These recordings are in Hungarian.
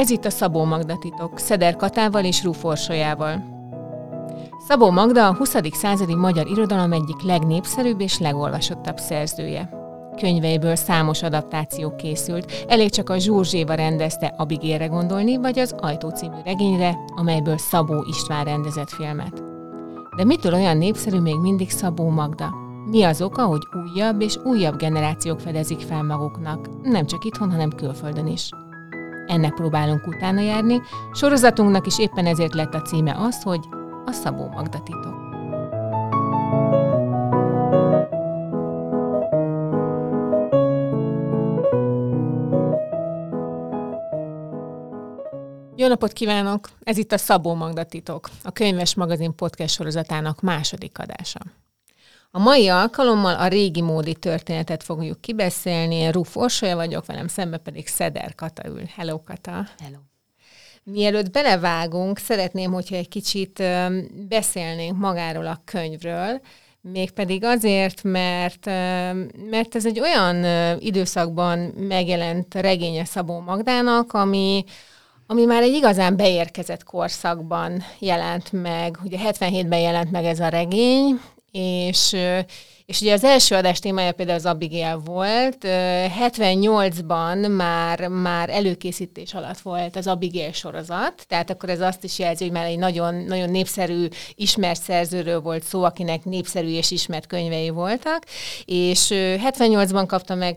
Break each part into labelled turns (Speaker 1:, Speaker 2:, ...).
Speaker 1: Ez itt a Szabó Magda titok, Szeder Katával és Rúforsolyával. Szabó Magda a 20. századi magyar irodalom egyik legnépszerűbb és legolvasottabb szerzője. Könyveiből számos adaptáció készült, elég csak a Zsurzséva rendezte Abigére gondolni, vagy az Ajtó című regényre, amelyből Szabó István rendezett filmet. De mitől olyan népszerű még mindig Szabó Magda? Mi az oka, hogy újabb és újabb generációk fedezik fel maguknak, nem csak itthon, hanem külföldön is? Ennek próbálunk utána járni, sorozatunknak is éppen ezért lett a címe az, hogy a Szabó Magda titok. Jó napot kívánok! Ez itt a Szabó Magda titok, a Könyves Magazin podcast sorozatának második adása. A mai alkalommal a régi módi történetet fogjuk kibeszélni. Én Ruf Orsolya vagyok, velem szembe pedig Szeder Kata ül. Hello, Kata!
Speaker 2: Hello!
Speaker 1: Mielőtt belevágunk, szeretném, hogyha egy kicsit beszélnénk magáról a könyvről, mégpedig azért, mert, mert ez egy olyan időszakban megjelent regénye Szabó Magdának, ami, ami már egy igazán beérkezett korszakban jelent meg. Ugye 77-ben jelent meg ez a regény, és és ugye az első adás témája például az Abigail volt. 78-ban már, már előkészítés alatt volt az Abigail sorozat, tehát akkor ez azt is jelzi, hogy már egy nagyon, nagyon népszerű, ismert szerzőről volt szó, akinek népszerű és ismert könyvei voltak, és 78-ban kapta meg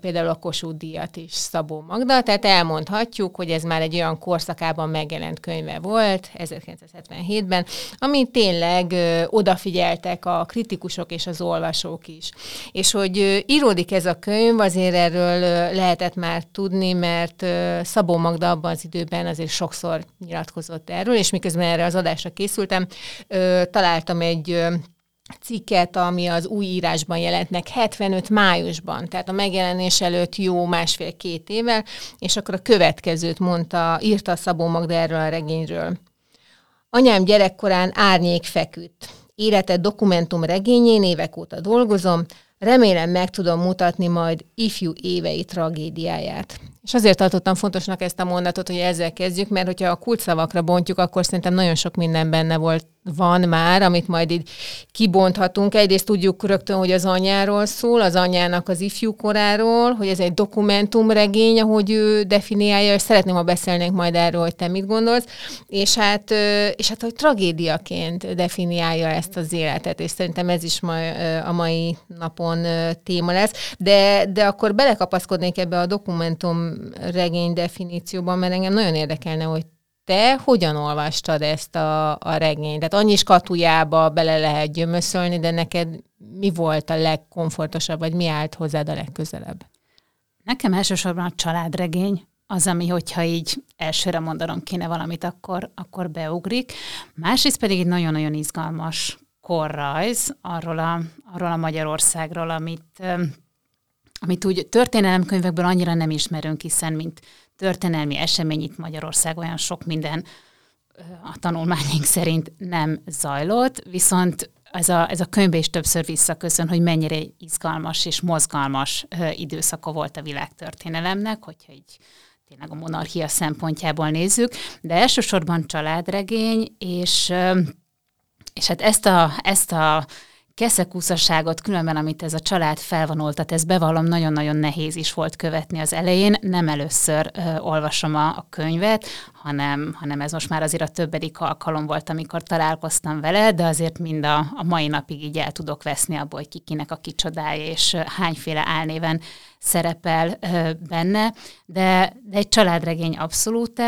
Speaker 1: például a Kossuth díjat is Szabó Magda, tehát elmondhatjuk, hogy ez már egy olyan korszakában megjelent könyve volt, 1977-ben, ami tényleg odafigyeltek a kritikusok és az olvasók olvasók is. És hogy íródik ez a könyv, azért erről lehetett már tudni, mert Szabó Magda abban az időben azért sokszor nyilatkozott erről, és miközben erre az adásra készültem, találtam egy cikket, ami az új írásban jelent meg 75 májusban, tehát a megjelenés előtt jó másfél-két évvel, és akkor a következőt mondta, írta Szabó Magda erről a regényről. Anyám gyerekkorán árnyék feküdt. Élete dokumentum regényén évek óta dolgozom, remélem meg tudom mutatni majd ifjú évei tragédiáját. És azért tartottam fontosnak ezt a mondatot, hogy ezzel kezdjük, mert hogyha a kulcsszavakra bontjuk, akkor szerintem nagyon sok minden benne volt van már, amit majd így kibonthatunk. Egyrészt tudjuk rögtön, hogy az anyáról szól, az anyának az ifjúkoráról, hogy ez egy dokumentumregény, ahogy ő definiálja, és szeretném, ha beszélnénk majd erről, hogy te mit gondolsz, és hát, és hát hogy tragédiaként definiálja ezt az életet, és szerintem ez is ma, a mai napon téma lesz, de, de akkor belekapaszkodnék ebbe a dokumentumregény definícióban, mert engem nagyon érdekelne, hogy te hogyan olvastad ezt a, a regényt? Tehát annyi skatujába bele lehet gyömöszölni, de neked mi volt a legkomfortosabb, vagy mi állt hozzád a legközelebb?
Speaker 2: Nekem elsősorban a családregény, az, ami, hogyha így elsőre mondanom kéne valamit, akkor, akkor beugrik. Másrészt pedig egy nagyon-nagyon izgalmas korrajz arról a, arról a Magyarországról, amit, amit úgy történelemkönyvekből annyira nem ismerünk, hiszen mint történelmi esemény itt Magyarország olyan sok minden a tanulmányink szerint nem zajlott, viszont ez a, ez a könyvbe is többször visszaköszön, hogy mennyire izgalmas és mozgalmas időszaka volt a világtörténelemnek, hogyha így tényleg a monarchia szempontjából nézzük, de elsősorban családregény, és, és hát ezt a, ezt a keszekúszasságot, különben amit ez a család felvonultat, ez bevallom, nagyon-nagyon nehéz is volt követni az elején. Nem először ö, olvasom a, a könyvet, hanem, hanem ez most már azért a többedik alkalom volt, amikor találkoztam vele, de azért mind a, a mai napig így el tudok veszni abból, hogy ki kinek a kicsodája, és hányféle álnéven szerepel ö, benne, de, de egy családregény abszolút,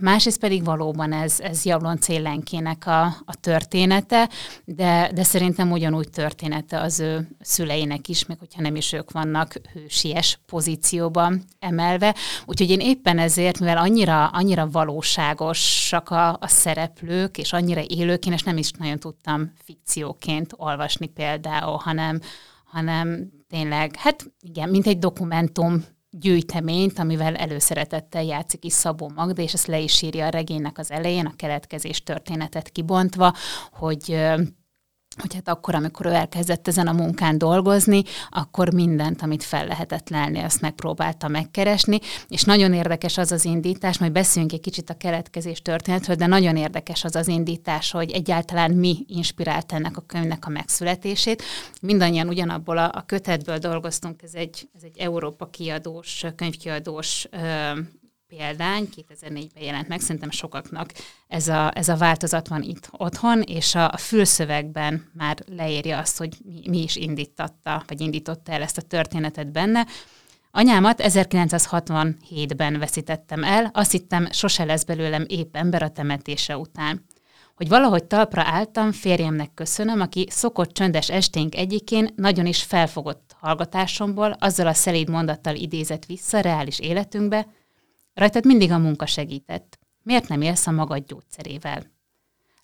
Speaker 2: másrészt pedig valóban ez, ez Jablon Célenkének a, a története, de, de szerintem ugyanúgy története az ő szüleinek is, még hogyha nem is ők vannak hősies pozícióban emelve. Úgyhogy én éppen ezért, mivel annyira, annyira valóságosak a, a szereplők, és annyira élők, én és nem is nagyon tudtam fikcióként olvasni például, hanem, hanem tényleg, hát igen, mint egy dokumentum gyűjteményt, amivel előszeretettel játszik is Szabó Magda, és ezt le is írja a regénynek az elején, a keletkezés történetet kibontva, hogy hogy hát akkor, amikor ő elkezdett ezen a munkán dolgozni, akkor mindent, amit fel lehetett lelni, azt megpróbálta megkeresni, és nagyon érdekes az az indítás, majd beszéljünk egy kicsit a keletkezés történetről, de nagyon érdekes az az indítás, hogy egyáltalán mi inspirált ennek a könyvnek a megszületését. Mindannyian ugyanabból a, a kötetből dolgoztunk, ez egy, ez egy Európa kiadós, könyvkiadós példány, 2004-ben jelent meg, szerintem sokaknak ez a, ez a változat van itt otthon, és a, a fülszövegben már leírja azt, hogy mi, mi is indította, vagy indította el ezt a történetet benne. Anyámat 1967-ben veszítettem el, azt hittem, sose lesz belőlem épp ember a temetése után. Hogy valahogy talpra álltam, férjemnek köszönöm, aki szokott csöndes esténk egyikén nagyon is felfogott hallgatásomból, azzal a szelíd mondattal idézett vissza reális életünkbe, Rajtad mindig a munka segített. Miért nem élsz a magad gyógyszerével?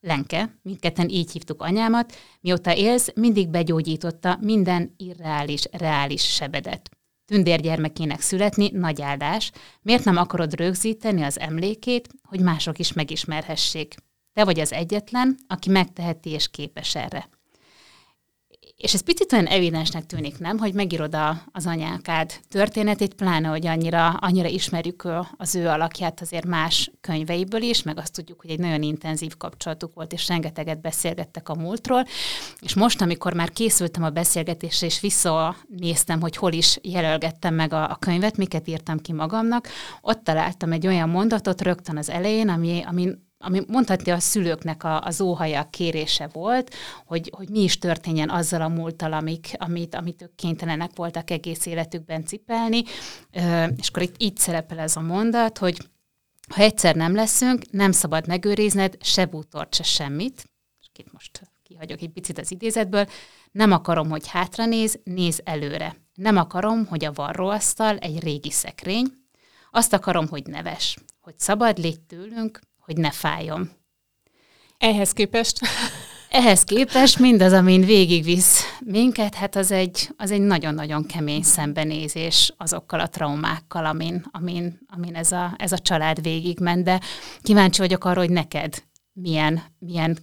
Speaker 2: Lenke, mindketten így hívtuk anyámat, mióta élsz, mindig begyógyította minden irreális, reális sebedet. Tündér gyermekének születni nagy áldás, miért nem akarod rögzíteni az emlékét, hogy mások is megismerhessék? Te vagy az egyetlen, aki megteheti és képes erre. És ez picit olyan evidensnek tűnik, nem, hogy megírod az anyákád történetét, pláne, hogy annyira, annyira ismerjük az ő alakját azért más könyveiből is, meg azt tudjuk, hogy egy nagyon intenzív kapcsolatuk volt, és rengeteget beszélgettek a múltról. És most, amikor már készültem a beszélgetésre, és visszanéztem, hogy hol is jelölgettem meg a, a könyvet, miket írtam ki magamnak, ott találtam egy olyan mondatot rögtön az elején, ami, ami ami mondhatja a szülőknek a, az óhaja kérése volt, hogy, hogy mi is történjen azzal a múlttal, amik, amit, amit ők kénytelenek voltak egész életükben cipelni. És akkor itt így szerepel ez a mondat, hogy ha egyszer nem leszünk, nem szabad megőrizned se bútort, se semmit. És itt most kihagyok egy picit az idézetből. Nem akarom, hogy hátra néz, néz előre. Nem akarom, hogy a varróasztal egy régi szekrény. Azt akarom, hogy neves, hogy szabad légy tőlünk, hogy ne fájjon.
Speaker 1: Ehhez képest?
Speaker 2: Ehhez képest mindaz, amin végigvisz minket, hát az egy, az egy nagyon-nagyon kemény szembenézés azokkal a traumákkal, amin, amin, amin ez, a, ez a család végigment, de kíváncsi vagyok arra, hogy neked milyen, milyen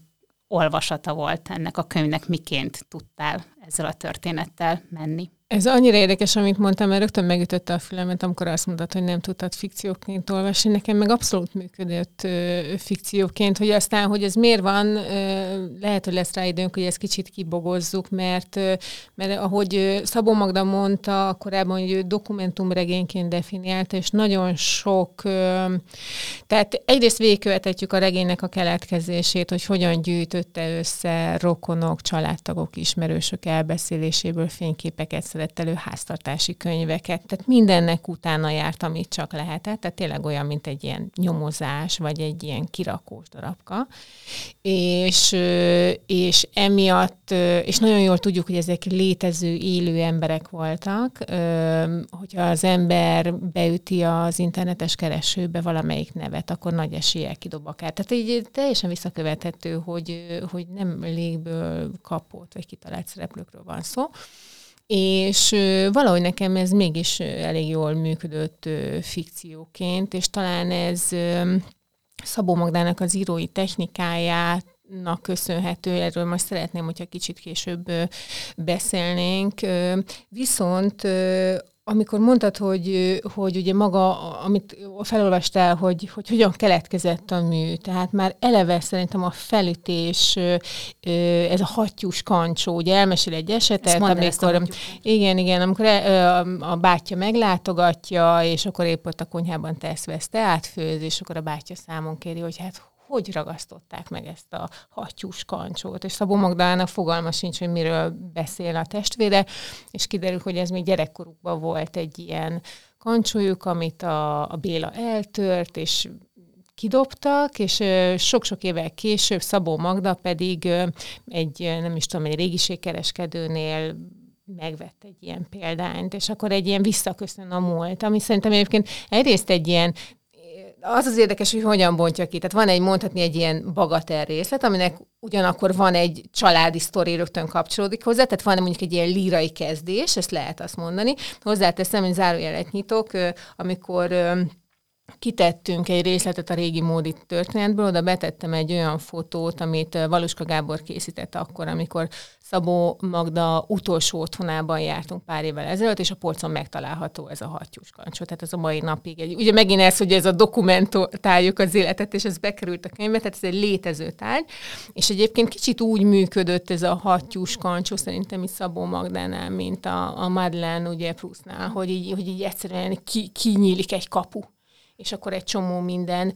Speaker 2: olvasata volt ennek a könyvnek, miként tudtál ezzel a történettel menni.
Speaker 1: Ez annyira érdekes, amit mondtam, mert rögtön megütötte a fülemet, amikor azt mondtad, hogy nem tudtad fikcióként olvasni. Nekem meg abszolút működött ö, fikcióként, hogy aztán, hogy ez miért van, ö, lehet, hogy lesz rá időnk, hogy ezt kicsit kibogozzuk, mert, ö, mert ahogy Szabó Magda mondta korábban, hogy dokumentumregényként definiálta, és nagyon sok, ö, tehát egyrészt végigkövetetjük a regénynek a keletkezését, hogy hogyan gyűjtötte össze rokonok, családtagok, ismerősök elbeszéléséből fényképeket, vett elő háztartási könyveket, tehát mindennek utána járt, amit csak lehetett, tehát tényleg olyan, mint egy ilyen nyomozás, vagy egy ilyen kirakós darabka. És, és emiatt, és nagyon jól tudjuk, hogy ezek létező, élő emberek voltak, hogyha az ember beüti az internetes keresőbe valamelyik nevet, akkor nagy eséllyel kidob akár. Tehát így teljesen visszakövethető, hogy, hogy nem légből kapott, vagy kitalált szereplőkről van szó és valahogy nekem ez mégis elég jól működött fikcióként, és talán ez Szabó Magdának az írói technikáját köszönhető, erről most szeretném, hogyha kicsit később beszélnénk. Viszont amikor mondtad, hogy, hogy ugye maga, amit felolvastál, hogy, hogy hogyan keletkezett a mű, tehát már eleve szerintem a felütés, ez a hattyús kancsó, ugye elmesél egy esetet, amikor, igen, igen, amikor a, a bátyja meglátogatja, és akkor épp ott a konyhában tesz vesz teátfőz, és akkor a bátyja számon kéri, hogy hát hogy ragasztották meg ezt a hattyús kancsót. És Szabó Magdalának fogalma sincs, hogy miről beszél a testvére, és kiderül, hogy ez még gyerekkorukban volt egy ilyen kancsójuk, amit a, a Béla eltört, és kidobtak, és sok-sok évvel később Szabó Magda pedig egy, nem is tudom, egy régiségkereskedőnél megvett egy ilyen példányt, és akkor egy ilyen visszaköszön a múlt, ami szerintem egyébként egyrészt egy ilyen az az érdekes, hogy hogyan bontja ki. Tehát van egy, mondhatni egy ilyen bagatel részlet, aminek ugyanakkor van egy családi sztori, rögtön kapcsolódik hozzá, tehát van mondjuk egy ilyen lírai kezdés, ezt lehet azt mondani. Hozzáteszem, hogy zárójelet nyitok, amikor kitettünk egy részletet a régi módi történetből, oda betettem egy olyan fotót, amit Valuska Gábor készített akkor, amikor Szabó Magda utolsó otthonában jártunk pár évvel ezelőtt, és a polcon megtalálható ez a hattyús kancsó. Tehát ez a mai napig egy, ugye megint ez, hogy ez a dokumentáljuk az életet, és ez bekerült a könyvbe, tehát ez egy létező tárgy, és egyébként kicsit úgy működött ez a hattyús kancsó, szerintem itt Szabó Magdánál, mint a, a Madeleine, ugye Proustnál, hogy így, hogy így egyszerűen ki, kinyílik egy kapu és akkor egy csomó minden,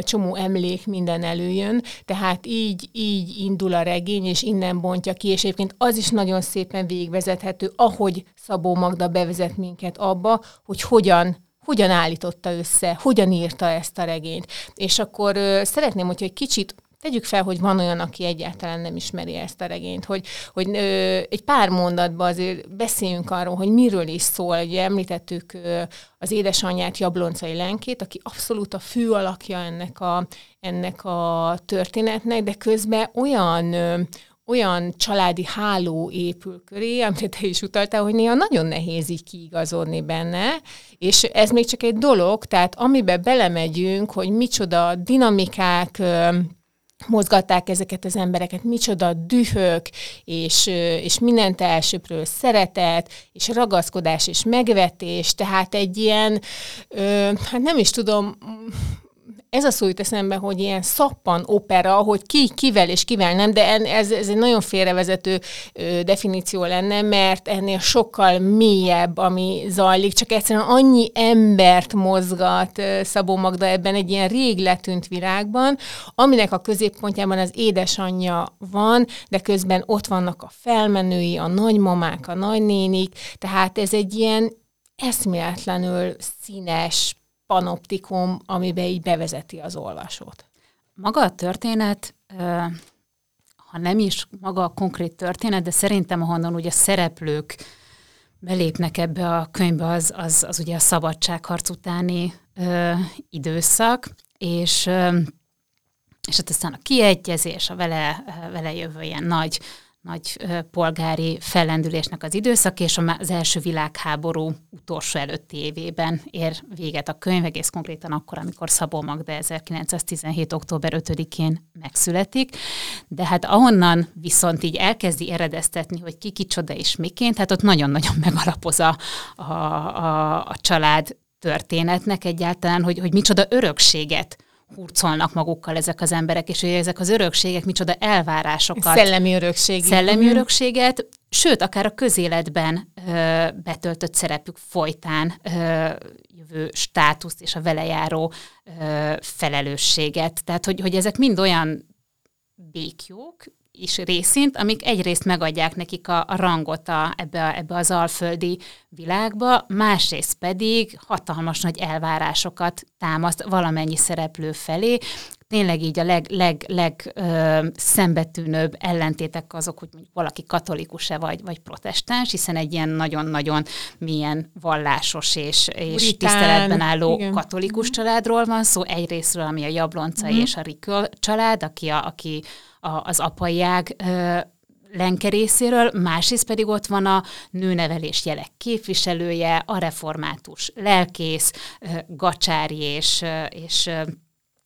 Speaker 1: csomó emlék minden előjön, tehát így, így indul a regény, és innen bontja ki, és egyébként az is nagyon szépen végvezethető, ahogy Szabó Magda bevezet minket abba, hogy hogyan hogyan állította össze, hogyan írta ezt a regényt. És akkor ö, szeretném, hogy egy kicsit Tegyük fel, hogy van olyan, aki egyáltalán nem ismeri ezt a regényt, hogy, hogy ö, egy pár mondatban azért beszéljünk arról, hogy miről is szól. Ugye említettük ö, az édesanyját, Jabloncai Lenkét, aki abszolút a fő alakja ennek a, ennek a történetnek, de közben olyan, ö, olyan családi háló épül köré, amit te is utaltál, hogy néha nagyon nehéz így kiigazodni benne, és ez még csak egy dolog, tehát amiben belemegyünk, hogy micsoda dinamikák, mozgatták ezeket az embereket, micsoda dühök, és, és mindent elsőpről szeretet, és ragaszkodás, és megvetés, tehát egy ilyen, hát nem is tudom, ez a szó jut eszembe, hogy ilyen szappan opera, hogy ki, kivel és kivel nem, de ez, ez egy nagyon félrevezető definíció lenne, mert ennél sokkal mélyebb, ami zajlik, csak egyszerűen annyi embert mozgat Szabó Magda ebben egy ilyen rég letűnt világban, aminek a középpontjában az édesanyja van, de közben ott vannak a felmenői, a nagymamák, a nagynénik, tehát ez egy ilyen eszméletlenül színes, panoptikum, amiben így bevezeti az olvasót.
Speaker 2: Maga a történet, ha nem is maga a konkrét történet, de szerintem ahonnan ugye szereplők belépnek ebbe a könyvbe, az, az, az ugye a szabadságharc utáni ö, időszak, és, ö, és hát aztán a kiegyezés, a vele, vele jövő ilyen nagy nagy polgári fellendülésnek az időszak, és az első világháború utolsó előtti évében ér véget a könyv, egész konkrétan akkor, amikor Szabó Magda 1917. október 5-én megszületik. De hát ahonnan viszont így elkezdi eredeztetni, hogy ki kicsoda és miként, hát ott nagyon-nagyon megalapoz a, a, a, a család történetnek egyáltalán, hogy, hogy micsoda örökséget hurcolnak magukkal ezek az emberek, és hogy ezek az örökségek micsoda elvárásokat.
Speaker 1: Szellemi örökség.
Speaker 2: Szellemi örökséget, sőt, akár a közéletben ö, betöltött szerepük folytán ö, jövő státuszt és a vele járó ö, felelősséget. Tehát, hogy, hogy ezek mind olyan békjók, is részint, amik egyrészt megadják nekik a, a rangot a, ebbe, a, ebbe az alföldi világba, másrészt pedig hatalmas nagy elvárásokat támaszt valamennyi szereplő felé, tényleg így a leg, leg, leg ö, szembetűnőbb ellentétek azok, hogy mondjuk valaki katolikus-e vagy, vagy protestáns, hiszen egy ilyen nagyon-nagyon milyen vallásos és, és tiszteletben álló igen. katolikus családról van szó, egyrésztről, ami a Jabloncai mm. és a Riköl család, aki, a, aki a, az apai ág ö, Lenke részéről, másrészt pedig ott van a nőnevelés jelek képviselője, a református lelkész, Gacsári és, és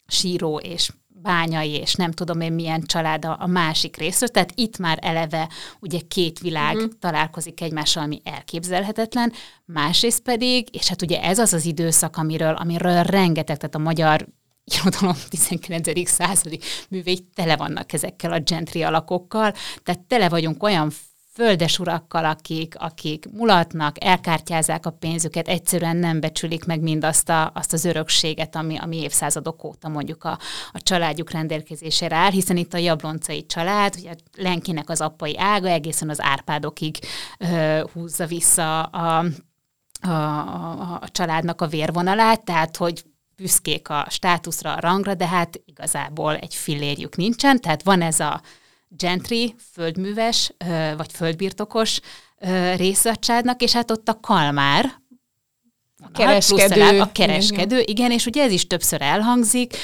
Speaker 2: síró és bányai, és nem tudom én milyen család a, a másik részről, tehát itt már eleve ugye két világ uh-huh. találkozik egymással, ami elképzelhetetlen, másrészt pedig, és hát ugye ez az az időszak, amiről, amiről rengeteg, tehát a magyar irodalom 19. századi művei tele vannak ezekkel a gentry alakokkal, tehát tele vagyunk olyan földes urakkal, akik, akik mulatnak, elkártyázzák a pénzüket, egyszerűen nem becsülik meg mindazt a, azt az örökséget, ami, ami évszázadok óta mondjuk a, a családjuk rendelkezésére áll, hiszen itt a jabloncai család, ugye Lenkinek az apai ága egészen az Árpádokig ö, húzza vissza a, a, a, a családnak a vérvonalát, tehát hogy büszkék a státuszra, a rangra, de hát igazából egy fillérjük nincsen, tehát van ez a gentry, földműves vagy földbirtokos családnak, és hát ott a kalmár,
Speaker 1: kereskedő.
Speaker 2: a kereskedő, igen, és ugye ez is többször elhangzik,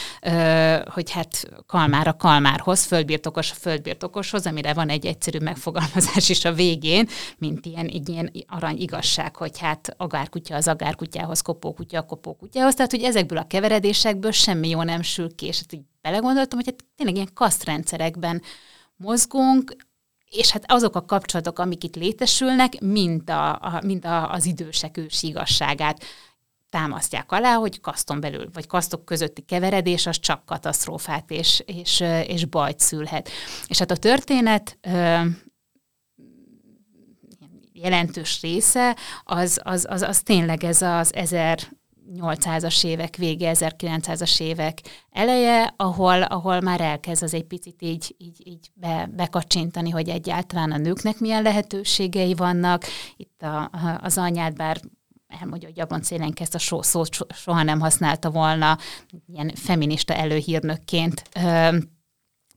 Speaker 2: hogy hát kalmár a kalmárhoz, földbirtokos a földbirtokoshoz, amire van egy egyszerű megfogalmazás is a végén, mint ilyen, ilyen arany igazság, hogy hát agárkutya az agárkutyához, kopókutya a kopókutyához, tehát hogy ezekből a keveredésekből semmi jó nem sül ki, és hát így belegondoltam, hogy hát tényleg ilyen kasztrendszerekben mozgunk, és hát azok a kapcsolatok, amik itt létesülnek, mind, a, a, mind a, az idősek ősi igazságát támasztják alá, hogy kaszton belül, vagy kasztok közötti keveredés az csak katasztrófát és, és, és bajt szülhet. És hát a történet jelentős része az, az, az, az tényleg ez az 1000 800-as évek vége, 1900-as évek eleje, ahol, ahol már elkezd az egy picit így, így, így be, bekacsintani, hogy egyáltalán a nőknek milyen lehetőségei vannak. Itt a, az anyád, bár elmondja, hogy Jablonc ezt a so, szót soha nem használta volna, ilyen feminista előhírnökként ö,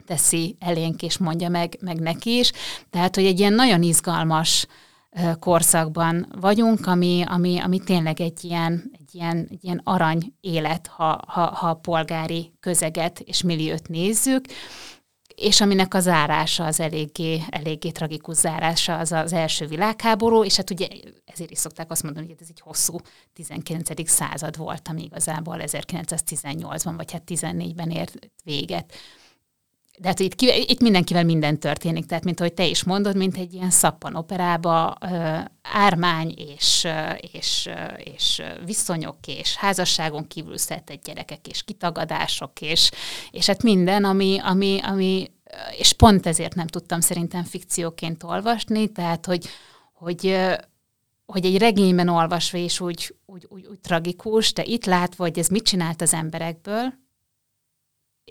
Speaker 2: teszi elénk, és mondja meg, meg neki is. Tehát, hogy egy ilyen nagyon izgalmas korszakban vagyunk, ami, ami, ami tényleg egy ilyen, egy ilyen, egy ilyen arany élet, ha, ha, ha a polgári közeget és milliót nézzük, és aminek a zárása az eléggé, eléggé tragikus zárása az az első világháború, és hát ugye ezért is szokták azt mondani, hogy ez egy hosszú 19. század volt, ami igazából 1918-ban vagy hát 14-ben ért véget de hát itt, itt mindenkivel minden történik, tehát mint ahogy te is mondod, mint egy ilyen szappanoperába ármány és, és, és viszonyok és házasságon kívül szedett gyerekek és kitagadások és, és hát minden, ami, ami, ami, és pont ezért nem tudtam szerintem fikcióként olvasni, tehát hogy, hogy hogy egy regényben olvasva is úgy, úgy, úgy, úgy tragikus, de itt látva, hogy ez mit csinált az emberekből,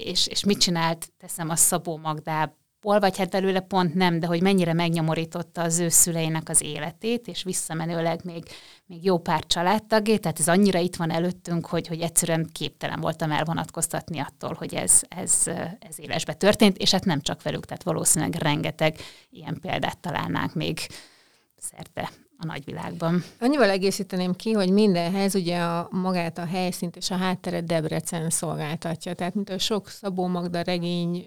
Speaker 2: és, és mit csinált, teszem a Szabó Magdából, vagy hát belőle pont nem, de hogy mennyire megnyomorította az ő szüleinek az életét, és visszamenőleg még, még jó pár családtagét, tehát ez annyira itt van előttünk, hogy, hogy egyszerűen képtelen voltam elvonatkoztatni attól, hogy ez, ez, ez élesbe történt, és hát nem csak velük, tehát valószínűleg rengeteg ilyen példát találnánk még szerte a nagyvilágban.
Speaker 1: Annyival egészíteném ki, hogy mindenhez ugye a, magát a helyszínt és a hátteret Debrecen szolgáltatja. Tehát mint a sok Szabó Magda regény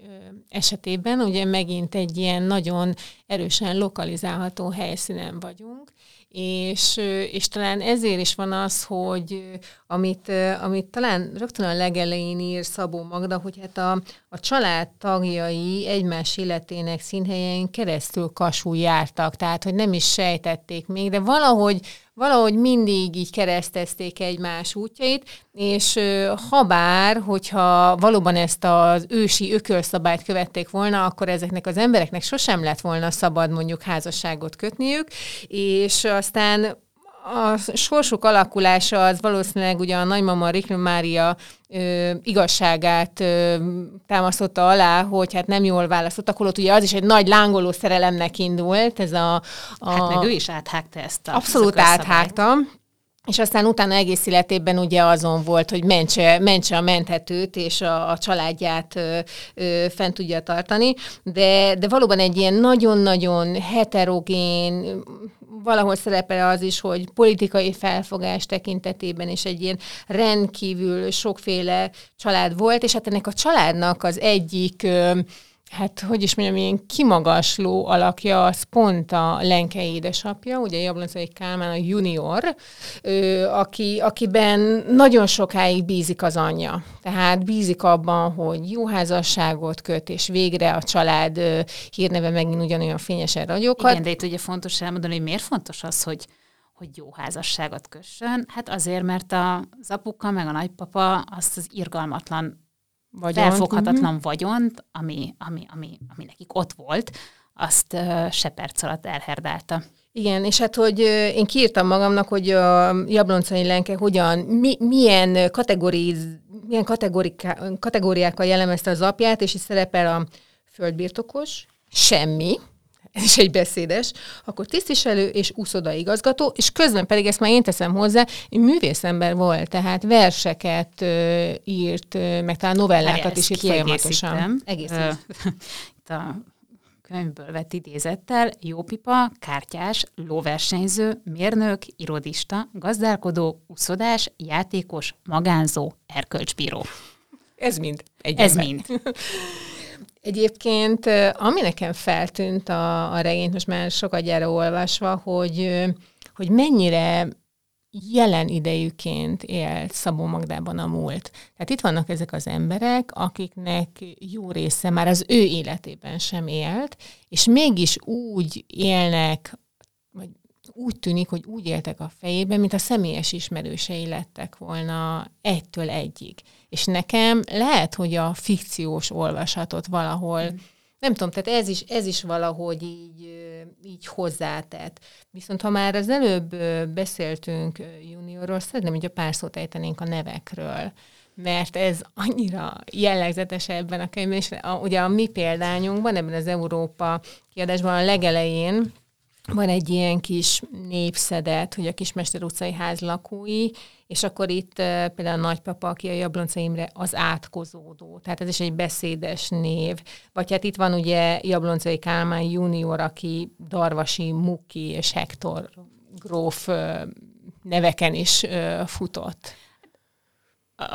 Speaker 1: esetében, ugye megint egy ilyen nagyon erősen lokalizálható helyszínen vagyunk, és, és talán ezért is van az, hogy amit, amit talán rögtön a legelején ír Szabó Magda, hogy hát a, a család tagjai egymás életének színhelyein keresztül kasul jártak, tehát hogy nem is sejtették még, de valahogy valahogy mindig így keresztezték egymás útjait, és habár, hogyha valóban ezt az ősi ökölszabályt követték volna, akkor ezeknek az embereknek sosem lett volna szabad mondjuk házasságot kötniük, és aztán a sorsuk alakulása az valószínűleg ugye a nagymama Rikl Mária ö, igazságát ö, támasztotta alá, hogy hát nem jól választottak, holott ugye az is egy nagy lángoló szerelemnek indult. Ez a,
Speaker 2: a hát meg ő is áthágta ezt a
Speaker 1: Abszolút áthágtam. És aztán utána egész életében ugye azon volt, hogy mentse, mentse a menthetőt, és a, a családját ö, ö, fent tudja tartani, de, de valóban egy ilyen nagyon-nagyon heterogén, valahol szerepel az is, hogy politikai felfogás tekintetében is egy ilyen rendkívül sokféle család volt, és hát ennek a családnak az egyik ö, hát hogy is mondjam, ilyen kimagasló alakja, az pont a Lenke édesapja, ugye Jabloncai Kálmán a junior, ő, aki, akiben nagyon sokáig bízik az anyja. Tehát bízik abban, hogy jó házasságot köt, és végre a család hírneve megint ugyanolyan fényesen ragyoghat.
Speaker 2: Igen, de itt ugye fontos elmondani, hogy miért fontos az, hogy hogy jó házasságot kössön. Hát azért, mert az apuka meg a nagypapa azt az irgalmatlan vagyont. felfoghatatlan uh-huh. vagyont, ami, ami, ami, ami nekik ott volt, azt uh, se perc alatt elherdálta.
Speaker 1: Igen, és hát, hogy én kiírtam magamnak, hogy a Jabloncai Lenke hogyan, mi, milyen, kategóri, milyen kategóriákkal jellemezte az apját, és itt szerepel a földbirtokos, semmi, ez is egy beszédes, akkor tisztviselő és úszodaigazgató, és közben pedig ezt már én teszem hozzá, művészember volt, tehát verseket ö, írt, ö, meg talán novellákat is írt folyamatosan.
Speaker 2: Egész. Itt a könyvből vett idézettel jópipa, kártyás, lóversenyző, mérnök, irodista, gazdálkodó, uszodás, játékos, magánzó, erkölcsbíró.
Speaker 1: Ez mind.
Speaker 2: Egy Ez ember. mind.
Speaker 1: Egyébként, ami nekem feltűnt a, a regényt, most már sokat gyere olvasva, hogy, hogy mennyire jelen idejűként élt Szabó Magdában a múlt. Tehát itt vannak ezek az emberek, akiknek jó része már az ő életében sem élt, és mégis úgy élnek, vagy úgy tűnik, hogy úgy éltek a fejében, mint a személyes ismerősei lettek volna egytől egyig. És nekem lehet, hogy a fikciós olvasatot valahol mm. nem tudom, tehát ez is, ez is valahogy így, így hozzátett. Viszont ha már az előbb beszéltünk juniorról, szeretném, hogy a pár szót ejtenénk a nevekről. Mert ez annyira jellegzetes ebben a könyvben, és a, ugye a mi példányunkban, ebben az Európa kiadásban a legelején van egy ilyen kis népszedet, hogy a Kismester utcai ház lakói, és akkor itt például a nagypapa, aki a Jablonca Imre, az átkozódó. Tehát ez is egy beszédes név. Vagy hát itt van ugye Jabloncai Kálmán junior, aki Darvasi Muki és Hektor gróf neveken is futott.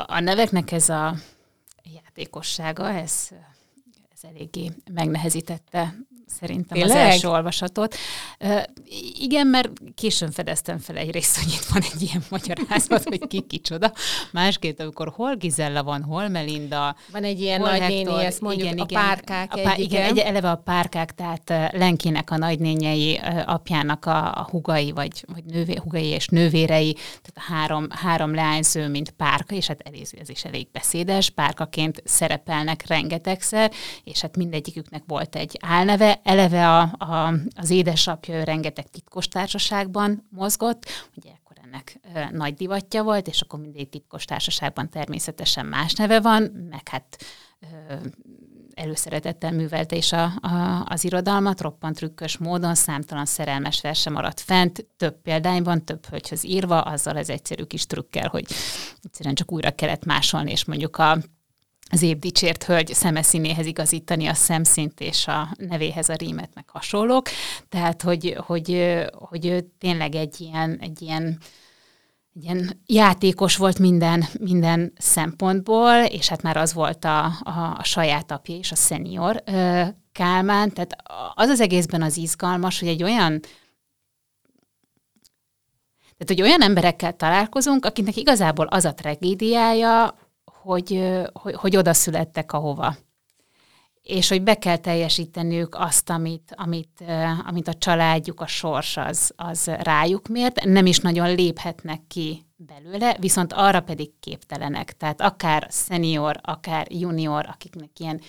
Speaker 2: A, neveknek ez a játékossága, ez, ez eléggé megnehezítette szerintem Tényleg? az első olvasatot. Uh, igen, mert későn fedeztem fel egyrészt, hogy itt van egy ilyen magyarázat, hogy ki kicsoda. Másként, amikor hol Gizella van, hol Melinda.
Speaker 1: Van egy ilyen nagynéni, ezt mondjuk igen, a igen, párkák a pár, Igen, egy,
Speaker 2: eleve a párkák, tehát Lenkinek a nagynényei, apjának a, a hugai, vagy, vagy nővé, hugai és nővérei, tehát a három, három leányző, mint párka, és hát eléző, ez is elég beszédes, párkaként szerepelnek rengetegszer, és hát mindegyiküknek volt egy álneve, eleve a, a, az édesapja rengeteg titkos társaságban mozgott, ugye akkor ennek e, nagy divatja volt, és akkor mindig titkos társaságban természetesen más neve van, meg hát e, előszeretettel művelte is a, a, az irodalmat, roppant trükkös módon, számtalan szerelmes verse maradt fent, több példányban, több hölgyhöz írva, azzal az egyszerű kis trükkel, hogy egyszerűen csak újra kellett másolni, és mondjuk a az épp dicsért hölgy szemeszínéhez igazítani a szemszint és a nevéhez a rímet, meg hasonlók. Tehát, hogy, hogy, hogy tényleg egy ilyen, egy ilyen ilyen játékos volt minden, minden szempontból, és hát már az volt a, a, a saját apja is, a szenior Kálmán, tehát az az egészben az izgalmas, hogy egy olyan tehát, hogy olyan emberekkel találkozunk, akiknek igazából az a tragédiája, hogy, hogy, hogy oda születtek ahova. És hogy be kell teljesíteniük azt, amit, amit, amit a családjuk, a sors az, az rájuk mért. Nem is nagyon léphetnek ki belőle, viszont arra pedig képtelenek. Tehát akár senior, akár junior, akiknek ilyen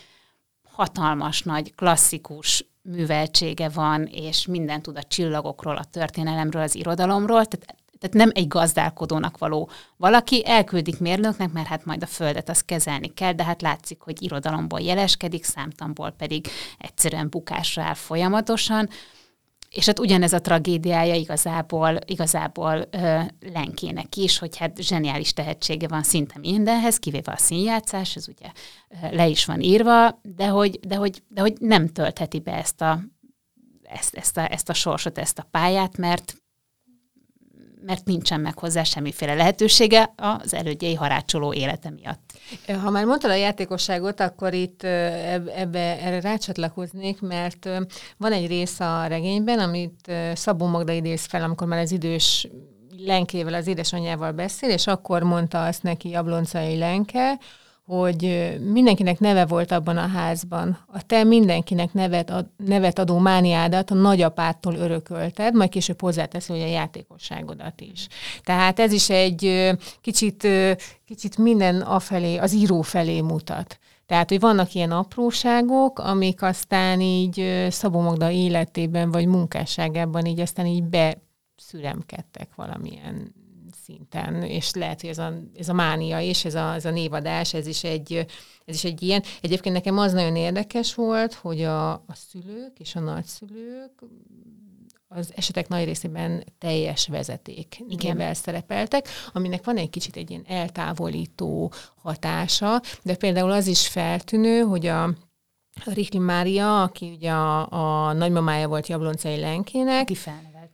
Speaker 2: hatalmas, nagy, klasszikus műveltsége van, és minden tud a csillagokról, a történelemről, az irodalomról, tehát tehát nem egy gazdálkodónak való valaki, elküldik mérnöknek, mert hát majd a földet azt kezelni kell, de hát látszik, hogy irodalomból jeleskedik, számtamból pedig egyszerűen bukásra áll folyamatosan. És hát ugyanez a tragédiája igazából, igazából ö, Lenkének is, hogy hát zseniális tehetsége van szinte mindenhez, kivéve a színjátszás, ez ugye ö, le is van írva, de hogy, de hogy, de hogy nem töltheti be ezt a, ezt, ezt, a, ezt a sorsot, ezt a pályát, mert mert nincsen meg hozzá semmiféle lehetősége az elődjei harácsoló élete miatt.
Speaker 1: Ha már mondtad a játékosságot, akkor itt ebbe, erre rácsatlakoznék, mert van egy rész a regényben, amit Szabó Magda idéz fel, amikor már az idős Lenkével, az édesanyjával beszél, és akkor mondta azt neki Abloncai Lenke, hogy mindenkinek neve volt abban a házban. A te mindenkinek nevet, ad, nevet adó mániádat a nagyapától örökölted, majd később hozzáteszi, hogy a játékosságodat is. Tehát ez is egy kicsit, kicsit minden afelé, az író felé mutat. Tehát, hogy vannak ilyen apróságok, amik aztán így Szabó Magda életében vagy munkásságában így aztán így beszüremkedtek valamilyen szinten, és lehet, hogy ez a, ez a mánia és ez a, ez a névadás, ez is, egy, ez is egy ilyen. Egyébként nekem az nagyon érdekes volt, hogy a, a szülők és a nagyszülők az esetek nagy részében teljes vezeték Igen. szerepeltek, aminek van egy kicsit egy ilyen eltávolító hatása, de például az is feltűnő, hogy a Rikli Mária, aki ugye a, a nagymamája volt Jabloncai Lenkének.
Speaker 2: Aki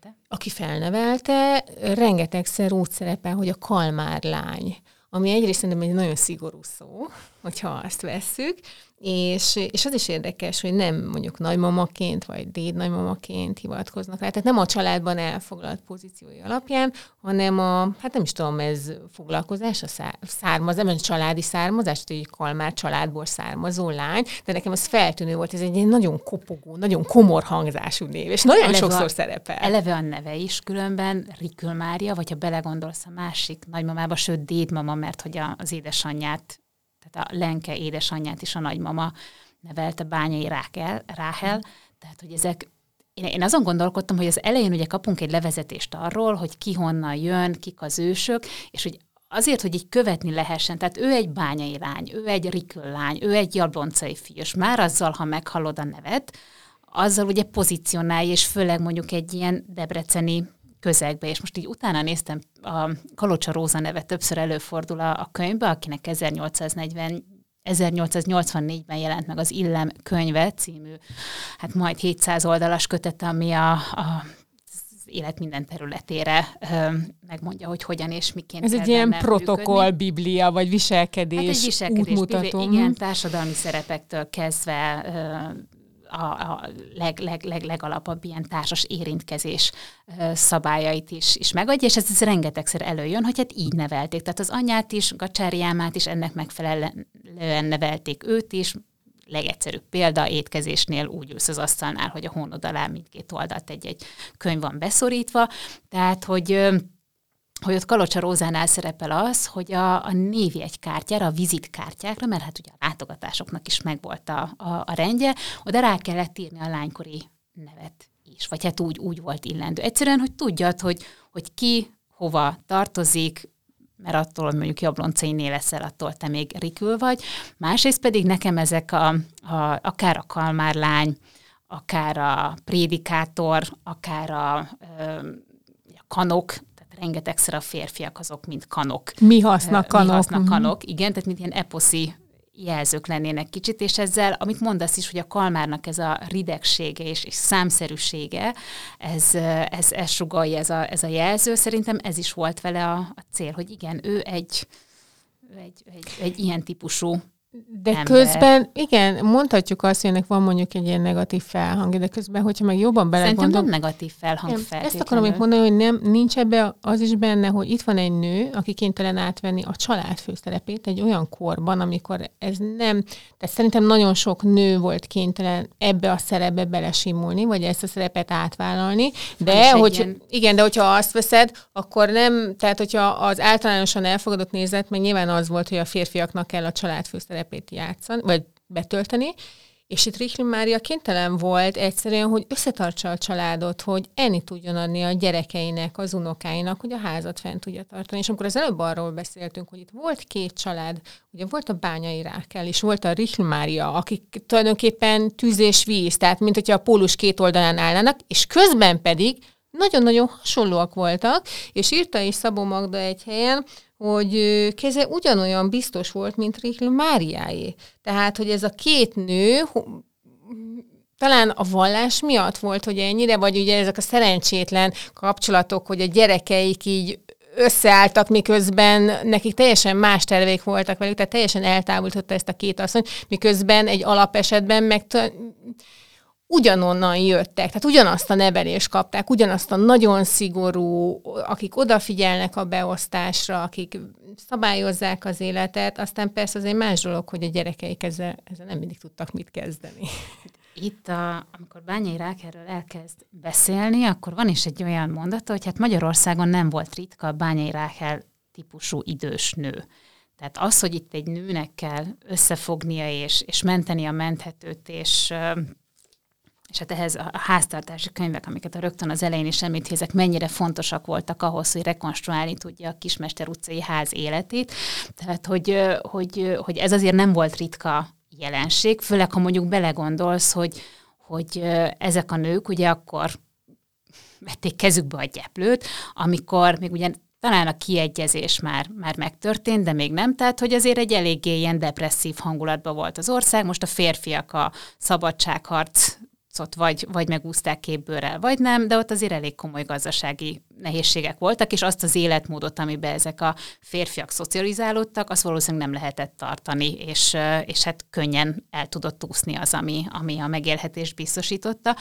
Speaker 2: felnevelte.
Speaker 1: Aki felnevelte, rengetegszer úgy szerepel, hogy a Kalmár lány ami egyrészt szerintem egy nagyon szigorú szó, hogyha azt vesszük, és, és az is érdekes, hogy nem mondjuk nagymamaként, vagy déd nagymamaként hivatkoznak rá, tehát nem a családban elfoglalt pozíciói alapján, hanem a, hát nem is tudom, ez foglalkozás, a származás, nem családi származás, hogy egy kalmár családból származó lány, de nekem az feltűnő volt, ez egy nagyon kopogó, nagyon komor hangzású név, és nagyon eleve sokszor a, szerepel.
Speaker 2: Eleve a neve is, különben Rikül Mária, vagy ha belegondolsz a másik nagymamába, sőt dédmama, mert hogy az édesanyját tehát a Lenke édesanyját is a nagymama nevelte Bányai Rákel, Ráhel, tehát hogy ezek én, azon gondolkodtam, hogy az elején ugye kapunk egy levezetést arról, hogy ki honnan jön, kik az ősök, és hogy azért, hogy így követni lehessen, tehát ő egy bányai lány, ő egy rikül lány, ő egy jabloncai fiú, és már azzal, ha meghallod a nevet, azzal ugye pozícionálja, és főleg mondjuk egy ilyen debreceni közegbe, és most így utána néztem, a Kalocsa Róza neve többször előfordul a, a könyvbe, akinek 1840 1884-ben jelent meg az Illem könyve című, hát majd 700 oldalas kötet, ami a, a élet minden területére ö, megmondja, hogy hogyan és miként
Speaker 1: Ez egy ilyen protokoll, biblia, vagy viselkedés, hát egy viselkedés útmutató.
Speaker 2: Igen, társadalmi szerepektől kezdve ö, a, a leg, leg, leg, legalapabb ilyen társas érintkezés szabályait is, is megadja, és ez, ez rengetegszer előjön, hogy hát így nevelték. Tehát az anyát is, Gacsári Ámát is ennek megfelelően nevelték őt is, legegyszerűbb példa, étkezésnél úgy ülsz az asztalnál, hogy a hónod alá mindkét oldalt egy-egy könyv van beszorítva, tehát, hogy hogy ott Kalocsa Rózánál szerepel az, hogy a, a névjegykártyára, a vizitkártyákra, mert hát ugye a látogatásoknak is megvolt a, a, a rendje, oda rá kellett írni a lánykori nevet is, vagy hát úgy, úgy volt illendő. Egyszerűen, hogy tudjad, hogy, hogy ki hova tartozik, mert attól mondjuk jabloncainél leszel, attól te még rikül vagy. Másrészt pedig nekem ezek a, a, akár a kalmárlány, akár a prédikátor, akár a, a kanok, rengetegszer a férfiak azok, mint kanok.
Speaker 1: Mi hasznak kanok. Mi hasznak
Speaker 2: mhm. kanok, igen, tehát mint ilyen eposzi jelzők lennének kicsit, és ezzel, amit mondasz is, hogy a kalmárnak ez a ridegsége és, és számszerűsége, ez, ez, ez sugalja ez a, ez a jelző, szerintem ez is volt vele a, a cél, hogy igen, ő egy, egy, egy, egy ilyen típusú
Speaker 1: de ember. közben, igen, mondhatjuk azt, hogy ennek van mondjuk egy ilyen negatív felhang, de közben, hogyha meg jobban belegondolom...
Speaker 2: Szerintem nem negatív felhang
Speaker 1: nem, Ezt akarom még mondani, hogy nem, nincs ebbe az is benne, hogy itt van egy nő, aki kénytelen átvenni a család főszerepét egy olyan korban, amikor ez nem... Tehát szerintem nagyon sok nő volt kénytelen ebbe a szerepbe belesimulni, vagy ezt a szerepet átvállalni, de hogy, ilyen... igen, de hogyha azt veszed, akkor nem, tehát hogyha az általánosan elfogadott nézet, meg nyilván az volt, hogy a férfiaknak kell a család főszerepét szerepét játszani, vagy betölteni, és itt Richli Mária kénytelen volt egyszerűen, hogy összetartsa a családot, hogy enni tudjon adni a gyerekeinek, az unokáinak, hogy a házat fent tudja tartani. És amikor az előbb arról beszéltünk, hogy itt volt két család, ugye volt a Bányai Rákel, és volt a Richli Mária, akik tulajdonképpen tűz és víz, tehát mint hogyha a pólus két oldalán állnának, és közben pedig nagyon-nagyon hasonlóak voltak, és írta is Szabó Magda egy helyen, hogy keze ugyanolyan biztos volt, mint Richl Máriáé. Tehát, hogy ez a két nő talán a vallás miatt volt, hogy ennyire, vagy ugye ezek a szerencsétlen kapcsolatok, hogy a gyerekeik így összeálltak, miközben nekik teljesen más tervék voltak velük, tehát teljesen eltávolította ezt a két asszony, miközben egy alapesetben meg ugyanonnan jöttek, tehát ugyanazt a nevelést kapták, ugyanazt a nagyon szigorú, akik odafigyelnek a beosztásra, akik szabályozzák az életet, aztán persze az egy más dolog, hogy a gyerekeik ezzel, ezzel nem mindig tudtak mit kezdeni.
Speaker 2: Itt, a, amikor Bányai Rákerről elkezd beszélni, akkor van is egy olyan mondata, hogy hát Magyarországon nem volt ritka a Bányai Rákel típusú idős nő. Tehát az, hogy itt egy nőnek kell összefognia és, és menteni a menthetőt, és és hát ehhez a háztartási könyvek, amiket a rögtön az elején is említézek, mennyire fontosak voltak ahhoz, hogy rekonstruálni tudja a Kismester utcai ház életét. Tehát, hogy, hogy, hogy ez azért nem volt ritka jelenség, főleg ha mondjuk belegondolsz, hogy, hogy ezek a nők ugye akkor vették kezükbe a gyeplőt, amikor még ugye talán a kiegyezés már, már megtörtént, de még nem, tehát hogy azért egy eléggé ilyen depresszív hangulatban volt az ország. Most a férfiak a szabadságharc vagy, vagy megúzták képbőrrel, vagy nem, de ott azért elég komoly gazdasági nehézségek voltak, és azt az életmódot, amiben ezek a férfiak szocializálódtak, azt valószínűleg nem lehetett tartani, és, és hát könnyen el tudott úszni az, ami, ami a megélhetést biztosította.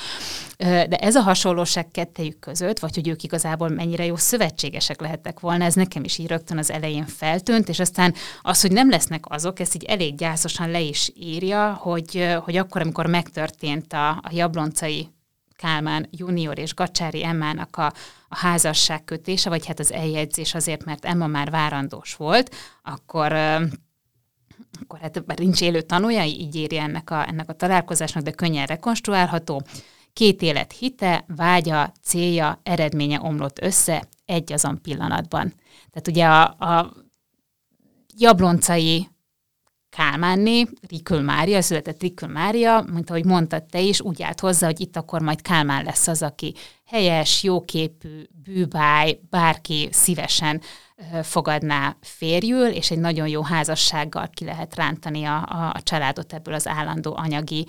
Speaker 2: De ez a hasonlóság kettejük között, vagy hogy ők igazából mennyire jó szövetségesek lehettek volna, ez nekem is így rögtön az elején feltűnt, és aztán az, hogy nem lesznek azok, ezt így elég gyászosan le is írja, hogy, hogy akkor, amikor megtörtént a, a jabloncai Kálmán junior és Gacsári Emmának a, a házasság kötése, vagy hát az eljegyzés azért, mert Emma már várandós volt, akkor akkor hát bár nincs élő tanulja, így írja ennek a, ennek a találkozásnak, de könnyen rekonstruálható. Két élet hite, vágya, célja, eredménye omlott össze egy azon pillanatban. Tehát ugye a, a jabloncai Kálmánné, Rikül Mária, született Rikül Mária, mint ahogy mondtad te is, úgy állt hozzá, hogy itt akkor majd Kálmán lesz az, aki helyes, jóképű, bűbáj, bárki szívesen fogadná férjül, és egy nagyon jó házassággal ki lehet rántani a, a, a családot ebből az állandó anyagi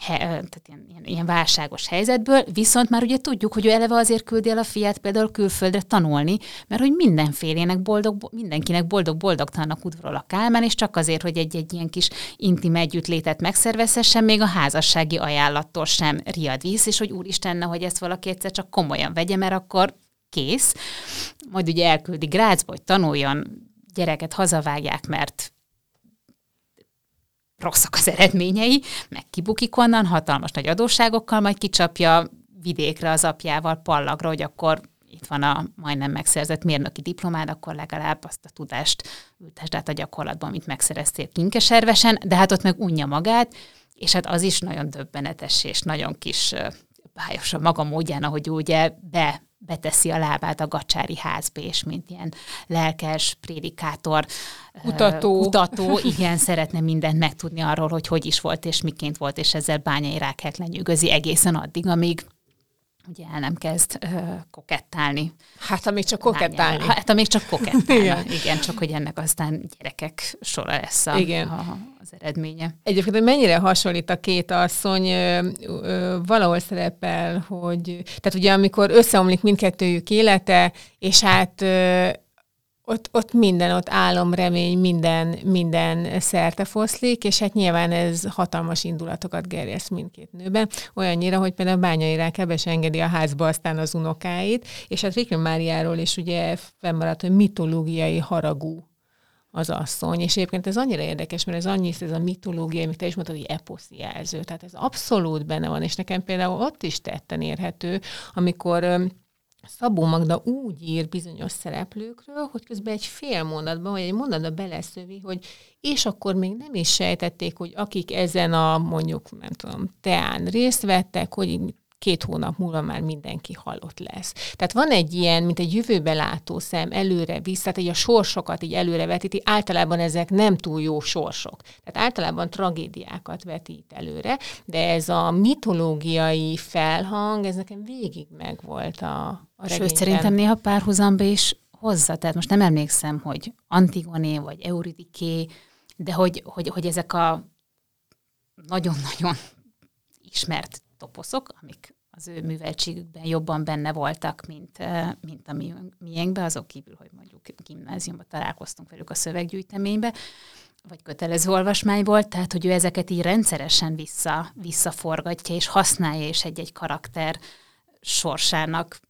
Speaker 2: he, tehát ilyen, ilyen, ilyen válságos helyzetből, viszont már ugye tudjuk, hogy ő eleve azért küldi el a fiát például külföldre tanulni, mert hogy mindenfélének boldog, mindenkinek boldog-boldogtalannak udvarol a Kálmán, és csak azért, hogy egy-egy ilyen kis intim együttlétet megszervezhessen, még a házassági ajánlattól sem riad víz, és hogy úristen, hogy ezt valaki egyszer csak komolyan vegye, mert akkor kész. Majd ugye elküldi Grácsba, hogy tanuljon, gyereket hazavágják, mert rosszak az eredményei, meg kibukik onnan, hatalmas nagy adósságokkal, majd kicsapja vidékre az apjával pallagra, hogy akkor itt van a majdnem megszerzett mérnöki diplomád, akkor legalább azt a tudást ültesd át a gyakorlatban, amit megszereztél kinkeservesen, de hát ott meg unja magát, és hát az is nagyon döbbenetes és nagyon kis bájos a maga módján, ahogy ugye be beteszi a lábát a gacsári házba, és mint ilyen lelkes prédikátor,
Speaker 1: kutató,
Speaker 2: uh, kutató igen, szeretne mindent megtudni arról, hogy hogy is volt, és miként volt, és ezzel bányai rákelt lenyűgözi egészen addig, amíg ugye el nem kezd uh, kokettálni.
Speaker 1: Hát, amíg csak kokettálni.
Speaker 2: Hát, amíg csak kokettálni. igen. igen, csak hogy ennek aztán gyerekek sora lesz a, igen. a, az eredménye.
Speaker 1: Egyébként, hogy mennyire hasonlít a két asszony, ö, ö, valahol szerepel, hogy, tehát ugye amikor összeomlik mindkettőjük élete, és hát ö, ott, ott minden, ott álom, minden, minden szerte foszlik, és hát nyilván ez hatalmas indulatokat gerjeszt mindkét nőben, olyannyira, hogy például Bányai Rákebes engedi a házba aztán az unokáit, és hát Rikli Máriáról is ugye fennmaradt, hogy mitológiai haragú az asszony, és egyébként ez annyira érdekes, mert ez annyi, ez a mitológia, amit te is mondtad, hogy eposzi jelző, tehát ez abszolút benne van, és nekem például ott is tetten érhető, amikor Szabó Magda úgy ír bizonyos szereplőkről, hogy közben egy fél mondatban, vagy egy mondatban beleszövi, hogy és akkor még nem is sejtették, hogy akik ezen a mondjuk, nem tudom, teán részt vettek, hogy két hónap múlva már mindenki halott lesz. Tehát van egy ilyen, mint egy jövőbe látó szem, előre vissza, tehát így a sorsokat így előre vetíti, általában ezek nem túl jó sorsok. Tehát általában tragédiákat vetít előre, de ez a mitológiai felhang, ez nekem végig megvolt a, a regényben.
Speaker 2: Sőt, szerintem néha párhuzamba is hozza. Tehát most nem emlékszem, hogy Antigoné vagy Euridiké, de hogy, hogy, hogy ezek a nagyon-nagyon ismert toposzok, amik az ő műveltségükben jobban benne voltak, mint, mint a mi, miénkben, azok kívül, hogy mondjuk gimnáziumban találkoztunk velük a szöveggyűjteménybe, vagy kötelező olvasmány volt, tehát hogy ő ezeket így rendszeresen vissza, visszaforgatja, és használja, és egy-egy karakter sorsának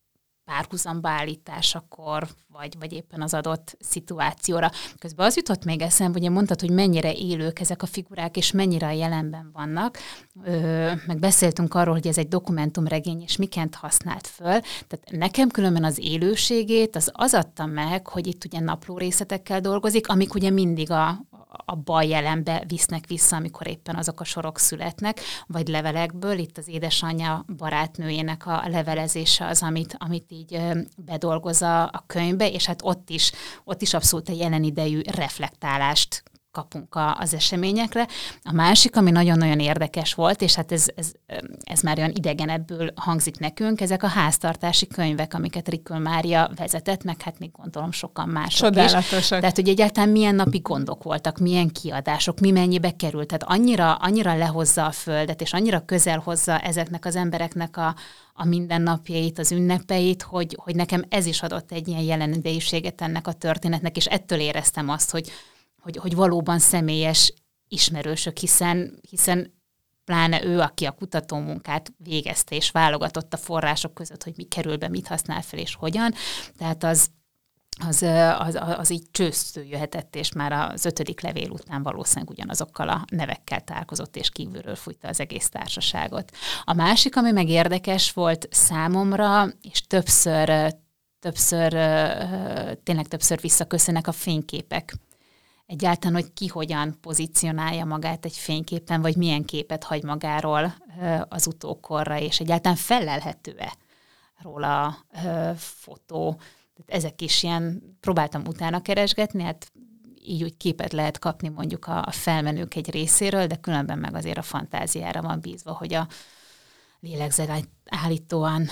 Speaker 2: párhuzamba állításakor, vagy, vagy éppen az adott szituációra. Közben az jutott még eszembe, hogy mondtad, hogy mennyire élők ezek a figurák, és mennyire a jelenben vannak. Ö, meg beszéltünk arról, hogy ez egy dokumentumregény, és miként használt föl. Tehát nekem különben az élőségét az az adta meg, hogy itt ugye napló részletekkel dolgozik, amik ugye mindig a, a bal jelenbe visznek vissza, amikor éppen azok a sorok születnek, vagy levelekből. Itt az édesanyja barátnőjének a levelezése az, amit, amit így bedolgoz a, a könyvbe, és hát ott is, ott is abszolút a jelen idejű reflektálást kapunk a, az eseményekre. A másik, ami nagyon-nagyon érdekes volt, és hát ez, ez, ez már olyan idegenebből hangzik nekünk, ezek a háztartási könyvek, amiket Rikül Mária vezetett, meg hát még gondolom sokan mások
Speaker 1: Csodálatosak.
Speaker 2: is. Tehát, hogy egyáltalán milyen napi gondok voltak, milyen kiadások, mi mennyibe került. Tehát annyira, annyira lehozza a földet, és annyira közel hozza ezeknek az embereknek a, a mindennapjait, az ünnepeit, hogy, hogy nekem ez is adott egy ilyen jelenidejűséget ennek a történetnek, és ettől éreztem azt, hogy, hogy, hogy valóban személyes ismerősök, hiszen, hiszen pláne ő, aki a kutatómunkát végezte és válogatott a források között, hogy mi kerül be, mit használ fel és hogyan. Tehát az, az, az, az így csősztő jöhetett, és már az ötödik levél után valószínűleg ugyanazokkal a nevekkel találkozott, és kívülről fújta az egész társaságot. A másik, ami meg érdekes volt számomra, és többször, többször, tényleg többször visszaköszönnek a fényképek egyáltalán, hogy ki hogyan pozícionálja magát egy fényképen, vagy milyen képet hagy magáról az utókorra, és egyáltalán felelhető-e róla fotó. Ezek is ilyen, próbáltam utána keresgetni, hát így úgy képet lehet kapni mondjuk a, felmenők egy részéről, de különben meg azért a fantáziára van bízva, hogy a lélegzet állítóan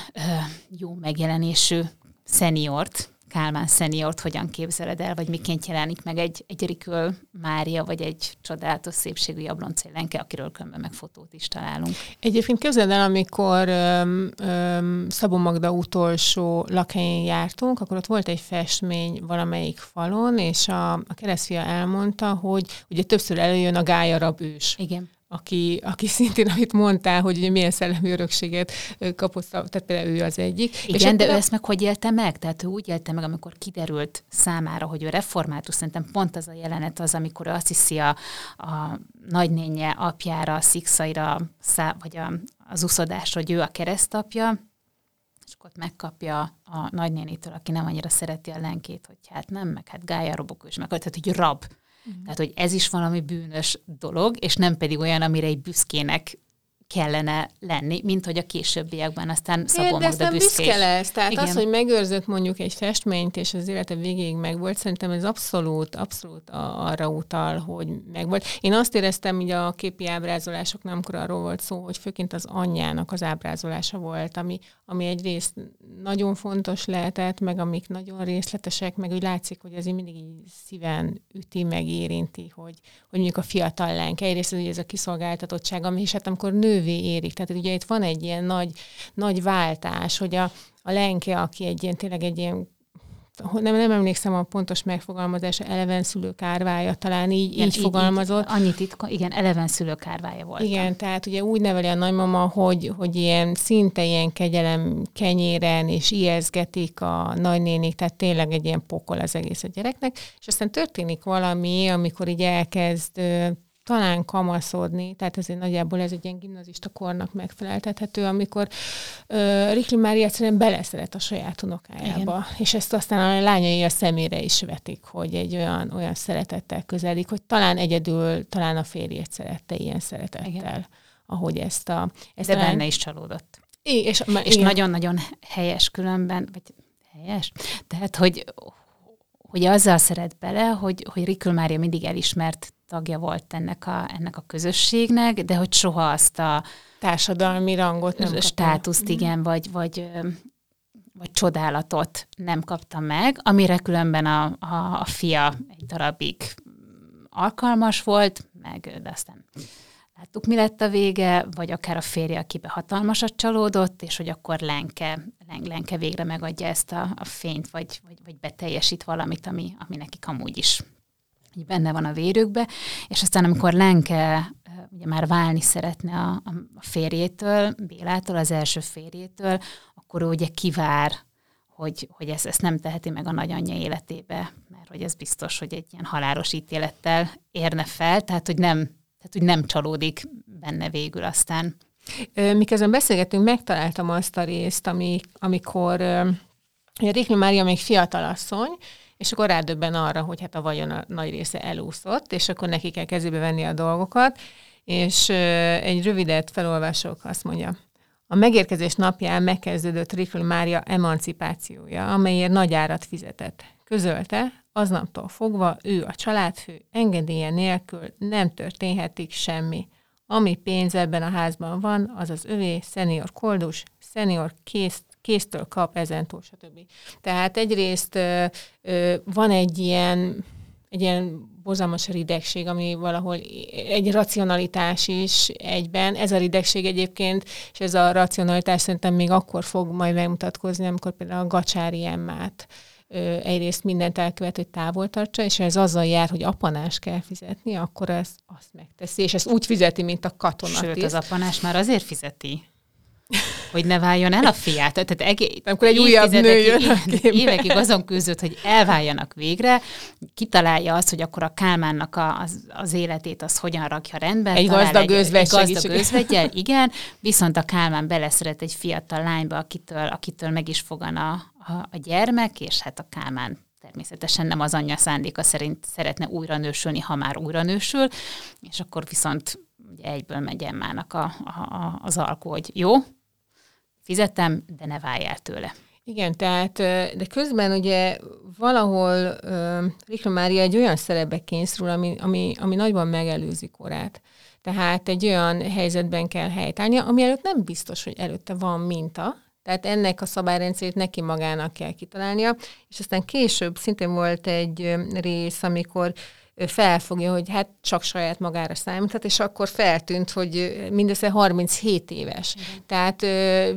Speaker 2: jó megjelenésű szeniort, Kálmán szeniort hogyan képzeled el, vagy miként jelenik meg egy, egy Rikül Mária, vagy egy csodálatos szépségű jabloncélenke, akiről különben meg fotót is találunk.
Speaker 1: Egyébként képzeld el, amikor öm, öm, Szabó Magda utolsó lakhelyén jártunk, akkor ott volt egy festmény valamelyik falon, és a, a keresztfia elmondta, hogy ugye többször előjön a gályarab ős.
Speaker 2: Igen
Speaker 1: aki, aki szintén, amit mondtál, hogy ugye milyen szellemi örökséget kapott, tehát például ő az egyik.
Speaker 2: Igen, és de ő ezt meg hogy élte meg? Tehát ő úgy élte meg, amikor kiderült számára, hogy ő református, szerintem pont az a jelenet az, amikor ő azt hiszi a, a nagynénye apjára, a szikszaira, szá, vagy a, az uszodás, hogy ő a keresztapja, és akkor ott megkapja a nagynénitől, aki nem annyira szereti a lenkét, hogy hát nem, meg hát gája robok, és meg tehát, hogy rab Uh-huh. Tehát, hogy ez is valami bűnös dolog, és nem pedig olyan, amire egy büszkének kellene lenni, mint hogy a későbbiekben aztán Szabó
Speaker 1: Magda büszke. büszke lesz. Tehát Igen. az, hogy megőrzött mondjuk egy festményt, és az élete végéig megvolt, szerintem ez abszolút, abszolút arra utal, hogy megvolt. Én azt éreztem, hogy a képi ábrázolásoknál, amikor arról volt szó, hogy főként az anyjának az ábrázolása volt, ami, ami egyrészt nagyon fontos lehetett, meg amik nagyon részletesek, meg úgy látszik, hogy így mindig így szíven üti, meg érinti, hogy, hogy mondjuk a fiatal lánk. Egyrészt ugye ez a kiszolgáltatottság, ami és hát amikor nővé érik. Tehát ugye itt van egy ilyen nagy, nagy váltás, hogy a, a lenke, aki egy ilyen, tényleg egy ilyen nem, nem emlékszem a pontos megfogalmazása, eleven szülők árvája, talán így, igen, így, így fogalmazott. Így,
Speaker 2: annyit itt, igen, eleven szülők árvája volt.
Speaker 1: Igen, tehát ugye úgy neveli a nagymama, hogy, hogy ilyen szinte ilyen kegyelem kenyéren, és ijeszgetik a nagynénik, tehát tényleg egy ilyen pokol az egész a gyereknek, és aztán történik valami, amikor így elkezd talán kamaszodni, tehát ezért nagyjából ez egy ilyen gimnazista kornak megfeleltethető, amikor uh, Rikli Mária egyszerűen beleszeret a saját unokájába, Igen. és ezt aztán a lányai a szemére is vetik, hogy egy olyan, olyan szeretettel közelik, hogy talán egyedül, talán a férjét szerette ilyen szeretettel, Igen. ahogy ezt a... Ezt
Speaker 2: De talán... benne is csalódott.
Speaker 1: I, és,
Speaker 2: és nagyon-nagyon helyes különben, vagy helyes, tehát, hogy, hogy azzal szeret bele, hogy, hogy Rikül Mária mindig elismert tagja volt ennek a, ennek a közösségnek, de hogy soha azt a
Speaker 1: társadalmi rangot nem
Speaker 2: státuszt, kapta. igen, vagy, vagy, vagy csodálatot nem kapta meg, amire különben a, a, a fia egy darabig alkalmas volt, meg de aztán láttuk, mi lett a vége, vagy akár a férje, akibe hatalmasat csalódott, és hogy akkor Lenke, Lenke végre megadja ezt a, a fényt, vagy, vagy, vagy beteljesít valamit, ami, ami nekik amúgy is így benne van a vérükbe, és aztán amikor Lenke ugye már válni szeretne a, a férjétől, Bélától, az első férjétől, akkor ő ugye kivár, hogy, hogy ezt, ezt nem teheti meg a nagyanyja életébe, mert hogy ez biztos, hogy egy ilyen halálos ítélettel érne fel, tehát hogy nem, tehát, hogy nem csalódik benne végül aztán.
Speaker 1: Miközben beszélgetünk, megtaláltam azt a részt, ami, amikor Rikli Mária még fiatalasszony, és akkor rádöbben arra, hogy hát a vagyon a nagy része elúszott, és akkor neki kell kezébe venni a dolgokat, és egy rövidet felolvasok, azt mondja, a megérkezés napján megkezdődött Rikl Mária emancipációja, amelyért nagy árat fizetett. közölte, aznaptól fogva ő a családfő engedélye nélkül nem történhetik semmi. Ami pénz ebben a házban van, az az övé, szenior koldus, szenior kész, késztől kap ezentúl, stb. Tehát egyrészt ö, ö, van egy ilyen, egy ilyen borzalmas ridegség, ami valahol egy racionalitás is egyben. Ez a ridegség egyébként, és ez a racionalitás szerintem még akkor fog majd megmutatkozni, amikor például a Gacsári Emmát egyrészt mindent elkövet, hogy távol tartsa, és ez azzal jár, hogy apanás kell fizetni, akkor ez azt megteszi, és ezt úgy fizeti, mint a katona.
Speaker 2: Sőt, az apanás már azért fizeti, hogy ne váljon el a fiát. Tehát egész,
Speaker 1: Amikor egy újabb nő jön
Speaker 2: Évekig azon küzdött, hogy elváljanak végre, kitalálja azt, hogy akkor a Kálmánnak a, az, az életét az hogyan rakja rendbe.
Speaker 1: Egy gazdag
Speaker 2: egy, gazdag özvegyel, igen, viszont a Kálmán beleszeret egy fiatal lányba, akitől, akitől meg is fogan a, a, a gyermek, és hát a Kálmán természetesen nem az anyja szándéka szerint szeretne újra nősülni, ha már újra nősül, és akkor viszont ugye egyből megy Emmának a, a, az alkó, hogy jó, fizettem, de ne el tőle.
Speaker 1: Igen, tehát, de közben ugye valahol uh, Rikla Mária egy olyan szerepbe kényszerül, ami, ami, ami nagyban megelőzi korát. Tehát egy olyan helyzetben kell helytállnia, ami előtt nem biztos, hogy előtte van minta, tehát ennek a szabályrendszerét neki magának kell kitalálnia, és aztán később szintén volt egy rész, amikor felfogja, hogy hát csak saját magára számíthat, és akkor feltűnt, hogy mindössze 37 éves. Igen. Tehát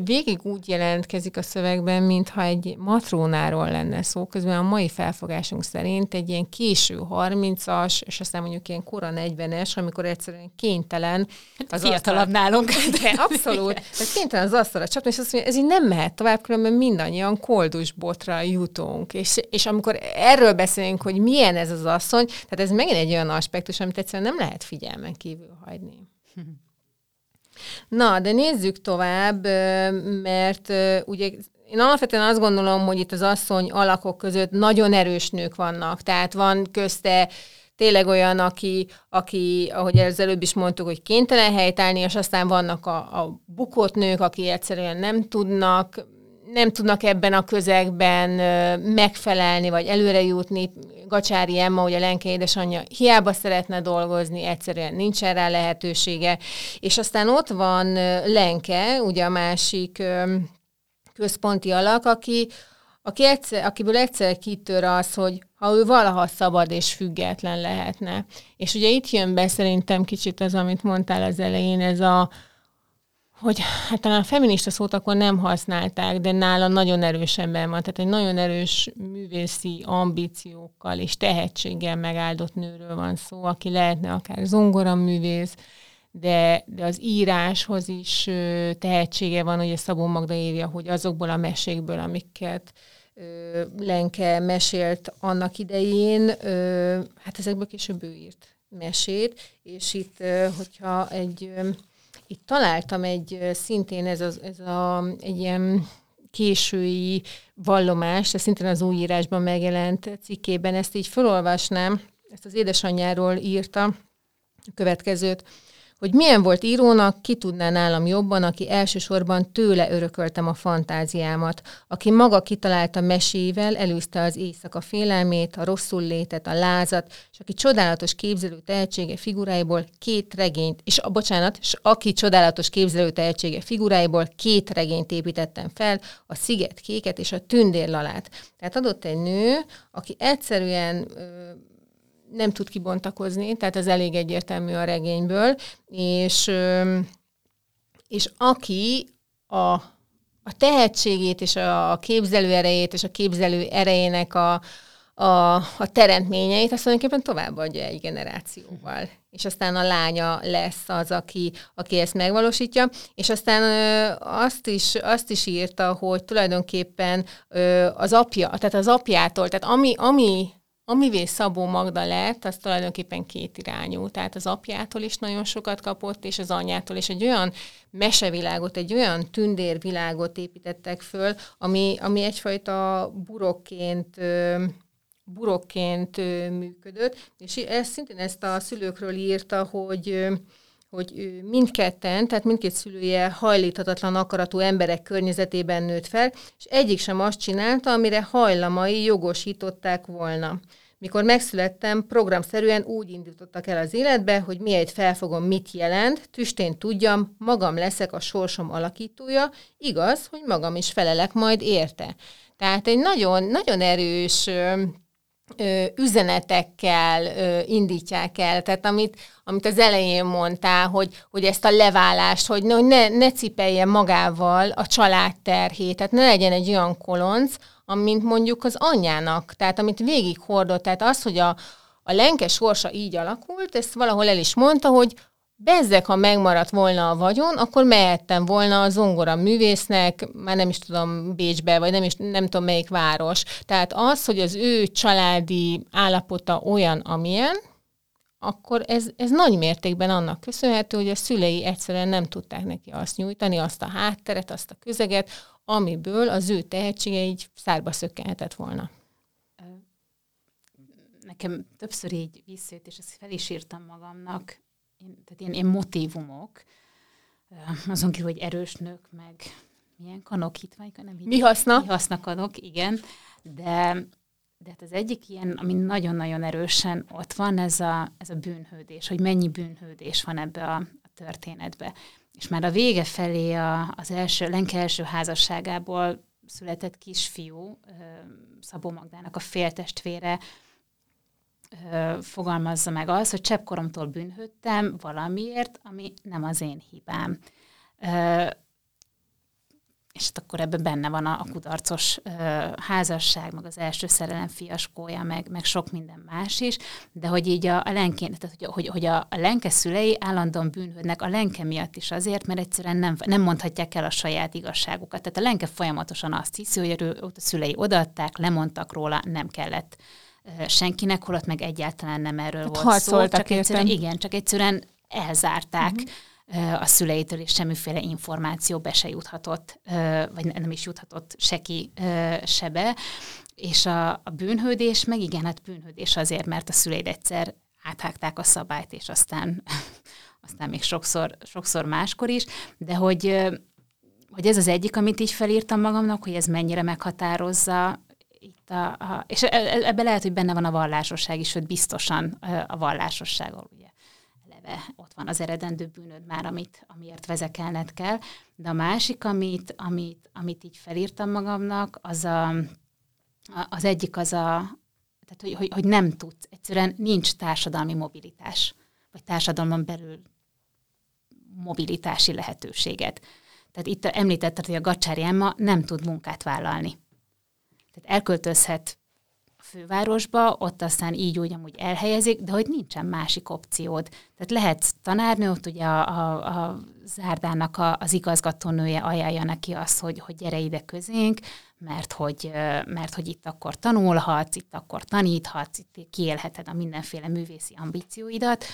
Speaker 1: végig úgy jelentkezik a szövegben, mintha egy matrónáról lenne szó, közben a mai felfogásunk szerint egy ilyen késő 30-as, és aztán mondjuk ilyen kora 40-es, amikor egyszerűen kénytelen
Speaker 2: hát az fiatalabb nálunk.
Speaker 1: De abszolút. Tehát kénytelen az asztalra csapni, és azt mondja, ez így nem mehet tovább, különben mindannyian koldusbotra jutunk. És, és amikor erről beszélünk, hogy milyen ez az asszony, tehát ez ez megint egy olyan aspektus, amit egyszerűen nem lehet figyelmen kívül hagyni. Na, de nézzük tovább, mert ugye én alapvetően azt gondolom, hogy itt az asszony alakok között nagyon erős nők vannak, tehát van közte tényleg olyan, aki, aki ahogy az előbb is mondtuk, hogy kénytelen helytállni, és aztán vannak a, a bukott nők, aki egyszerűen nem tudnak nem tudnak ebben a közegben megfelelni, vagy előre jutni. Gacsári Emma, ugye Lenke édesanyja, hiába szeretne dolgozni, egyszerűen nincsen rá lehetősége. És aztán ott van Lenke, ugye a másik központi alak, aki, aki egyszer, akiből egyszer kitör az, hogy ha ő valaha szabad és független lehetne. És ugye itt jön be szerintem kicsit az, amit mondtál az elején, ez a, hogy hát talán feminista szót akkor nem használták, de nála nagyon erősen ben van. Tehát egy nagyon erős művészi ambíciókkal és tehetséggel megáldott nőről van szó, aki lehetne akár zongoraművész, de, de az íráshoz is tehetsége van, ugye Szabó Magda írja, hogy azokból a mesékből, amiket Lenke mesélt annak idején, hát ezekből később ő írt mesét, és itt, hogyha egy itt találtam egy szintén ez, az, ez a, egy ilyen késői vallomás, ez szintén az új írásban megjelent cikkében, ezt így felolvasnám, ezt az édesanyjáról írta a következőt hogy milyen volt írónak, ki tudná nálam jobban, aki elsősorban tőle örököltem a fantáziámat, aki maga kitalálta mesével, előzte az éjszaka félelmét, a rosszul létet, a lázat, és aki csodálatos képzelő tehetsége figuráiból két regényt, és a bocsánat, és aki csodálatos képzelő tehetsége figuráiból két regényt építettem fel, a Sziget Kéket és a Tündérlalát. Tehát adott egy nő, aki egyszerűen nem tud kibontakozni, tehát ez elég egyértelmű a regényből, és, és aki a, a tehetségét és a képzelő erejét és a képzelő erejének a, a, a teremtményeit, azt tulajdonképpen továbbadja egy generációval. És aztán a lánya lesz az, aki, aki ezt megvalósítja, és aztán ö, azt, is, azt is írta, hogy tulajdonképpen ö, az apja, tehát az apjától, tehát ami, ami Amivé Szabó Magda lett, az tulajdonképpen két irányú. Tehát az apjától is nagyon sokat kapott, és az anyjától is egy olyan mesevilágot, egy olyan tündérvilágot építettek föl, ami, ami egyfajta burokként burokként működött, és ez szintén ezt a szülőkről írta, hogy hogy mindketten, tehát mindkét szülője hajlíthatatlan akaratú emberek környezetében nőtt fel, és egyik sem azt csinálta, amire hajlamai jogosították volna. Mikor megszülettem, programszerűen úgy indítottak el az életbe, hogy miért felfogom, mit jelent, tüstén tudjam, magam leszek a sorsom alakítója, igaz, hogy magam is felelek majd érte. Tehát egy nagyon, nagyon erős üzenetekkel indítják el. Tehát amit, amit az elején mondtál, hogy, hogy ezt a leválást, hogy ne, ne cipelje magával a család terhét, tehát ne legyen egy olyan kolonc, amint mondjuk az anyjának, tehát amit végig hordott, tehát az, hogy a, a lenke sorsa így alakult, ezt valahol el is mondta, hogy Bezzek, ha megmaradt volna a vagyon, akkor mehettem volna a zongora művésznek, már nem is tudom, Bécsbe, vagy nem is nem tudom melyik város. Tehát az, hogy az ő családi állapota olyan, amilyen, akkor ez, ez nagy mértékben annak köszönhető, hogy a szülei egyszerűen nem tudták neki azt nyújtani, azt a hátteret, azt a közeget, amiből az ő tehetsége így szárba szökkenhetett volna.
Speaker 2: Nekem többször így visszajött, és ezt fel is írtam magamnak, én, tehát ilyen, ilyen motivumok, azon kívül, hogy erős nők, meg milyen kanok, hitvány, nem
Speaker 1: Mi haszna?
Speaker 2: Mi haszna kanok, igen. De, de hát az egyik ilyen, ami nagyon-nagyon erősen ott van, ez a, ez a bűnhődés, hogy mennyi bűnhődés van ebbe a, a történetbe. És már a vége felé a, az első, Lenke első házasságából született kisfiú, Szabó Magdának a féltestvére, fogalmazza meg az, hogy cseppkoromtól bűnhődtem valamiért, ami nem az én hibám. És hát akkor ebben benne van a, a kudarcos ö, házasság, meg az első szerelem fiaskója, meg, meg sok minden más is, de hogy így a, a lenkén, tehát hogy, hogy, hogy a, a lenke szülei állandóan bűnhődnek a lenke miatt is azért, mert egyszerűen nem, nem mondhatják el a saját igazságukat. Tehát a lenke folyamatosan azt hiszi, hogy a szülei odaadták, lemondtak róla, nem kellett senkinek, holott meg egyáltalán nem erről hát volt szó. Csak egyszerűen, igen, csak egyszerűen elzárták uh-huh. A szüleitől, és semmiféle információ be se juthatott, vagy nem is juthatott seki se be. És a, a bűnhődés, meg igen, hát bűnhődés azért, mert a szüleid egyszer áthágták a szabályt, és aztán, aztán még sokszor, sokszor máskor is, de hogy, hogy ez az egyik, amit így felírtam magamnak, hogy ez mennyire meghatározza itt a, a, és e, e, ebben lehet, hogy benne van a vallásosság is, sőt biztosan a vallásosság, ugye eleve ott van az eredendő bűnöd már, amit, amiért vezekelned kell. De a másik, amit, amit, amit így felírtam magamnak, az a, az egyik az a, tehát hogy, hogy, hogy nem tudsz, egyszerűen nincs társadalmi mobilitás, vagy társadalmon belül mobilitási lehetőséget. Tehát itt említetted, hogy a Gacsári Emma nem tud munkát vállalni. Tehát elköltözhet fővárosba, ott aztán így úgy amúgy elhelyezik, de hogy nincsen másik opciód. Tehát lehetsz tanárnő, ott ugye a, a, a zárdának a, az igazgatónője ajánlja neki azt, hogy, hogy gyere ide közénk, mert hogy, mert hogy itt akkor tanulhatsz, itt akkor taníthatsz, itt kiélheted a mindenféle művészi ambícióidat,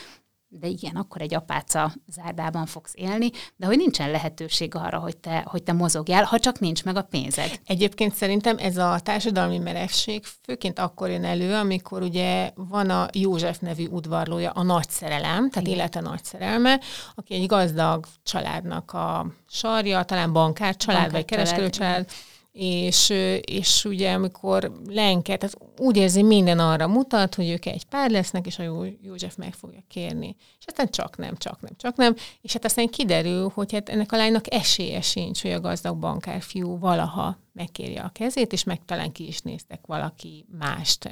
Speaker 2: de igen, akkor egy apáca zárdában fogsz élni, de hogy nincsen lehetőség arra, hogy te, hogy te mozogjál, ha csak nincs meg a pénzed.
Speaker 1: Egyébként szerintem ez a társadalmi merevség főként akkor jön elő, amikor ugye van a József nevű udvarlója, a nagy szerelem, tehát igen. élete nagy szerelme, aki egy gazdag családnak a sarja, talán bankár család, bankár vagy kereskedő család, család és, és ugye amikor Lenke, tehát úgy érzi, minden arra mutat, hogy ők egy pár lesznek, és a Jó, József meg fogja kérni. És aztán csak nem, csak nem, csak nem. És hát aztán kiderül, hogy hát ennek a lánynak esélye sincs, hogy a gazdag bankárfiú valaha megkérje a kezét, és meg talán ki is néztek valaki mást.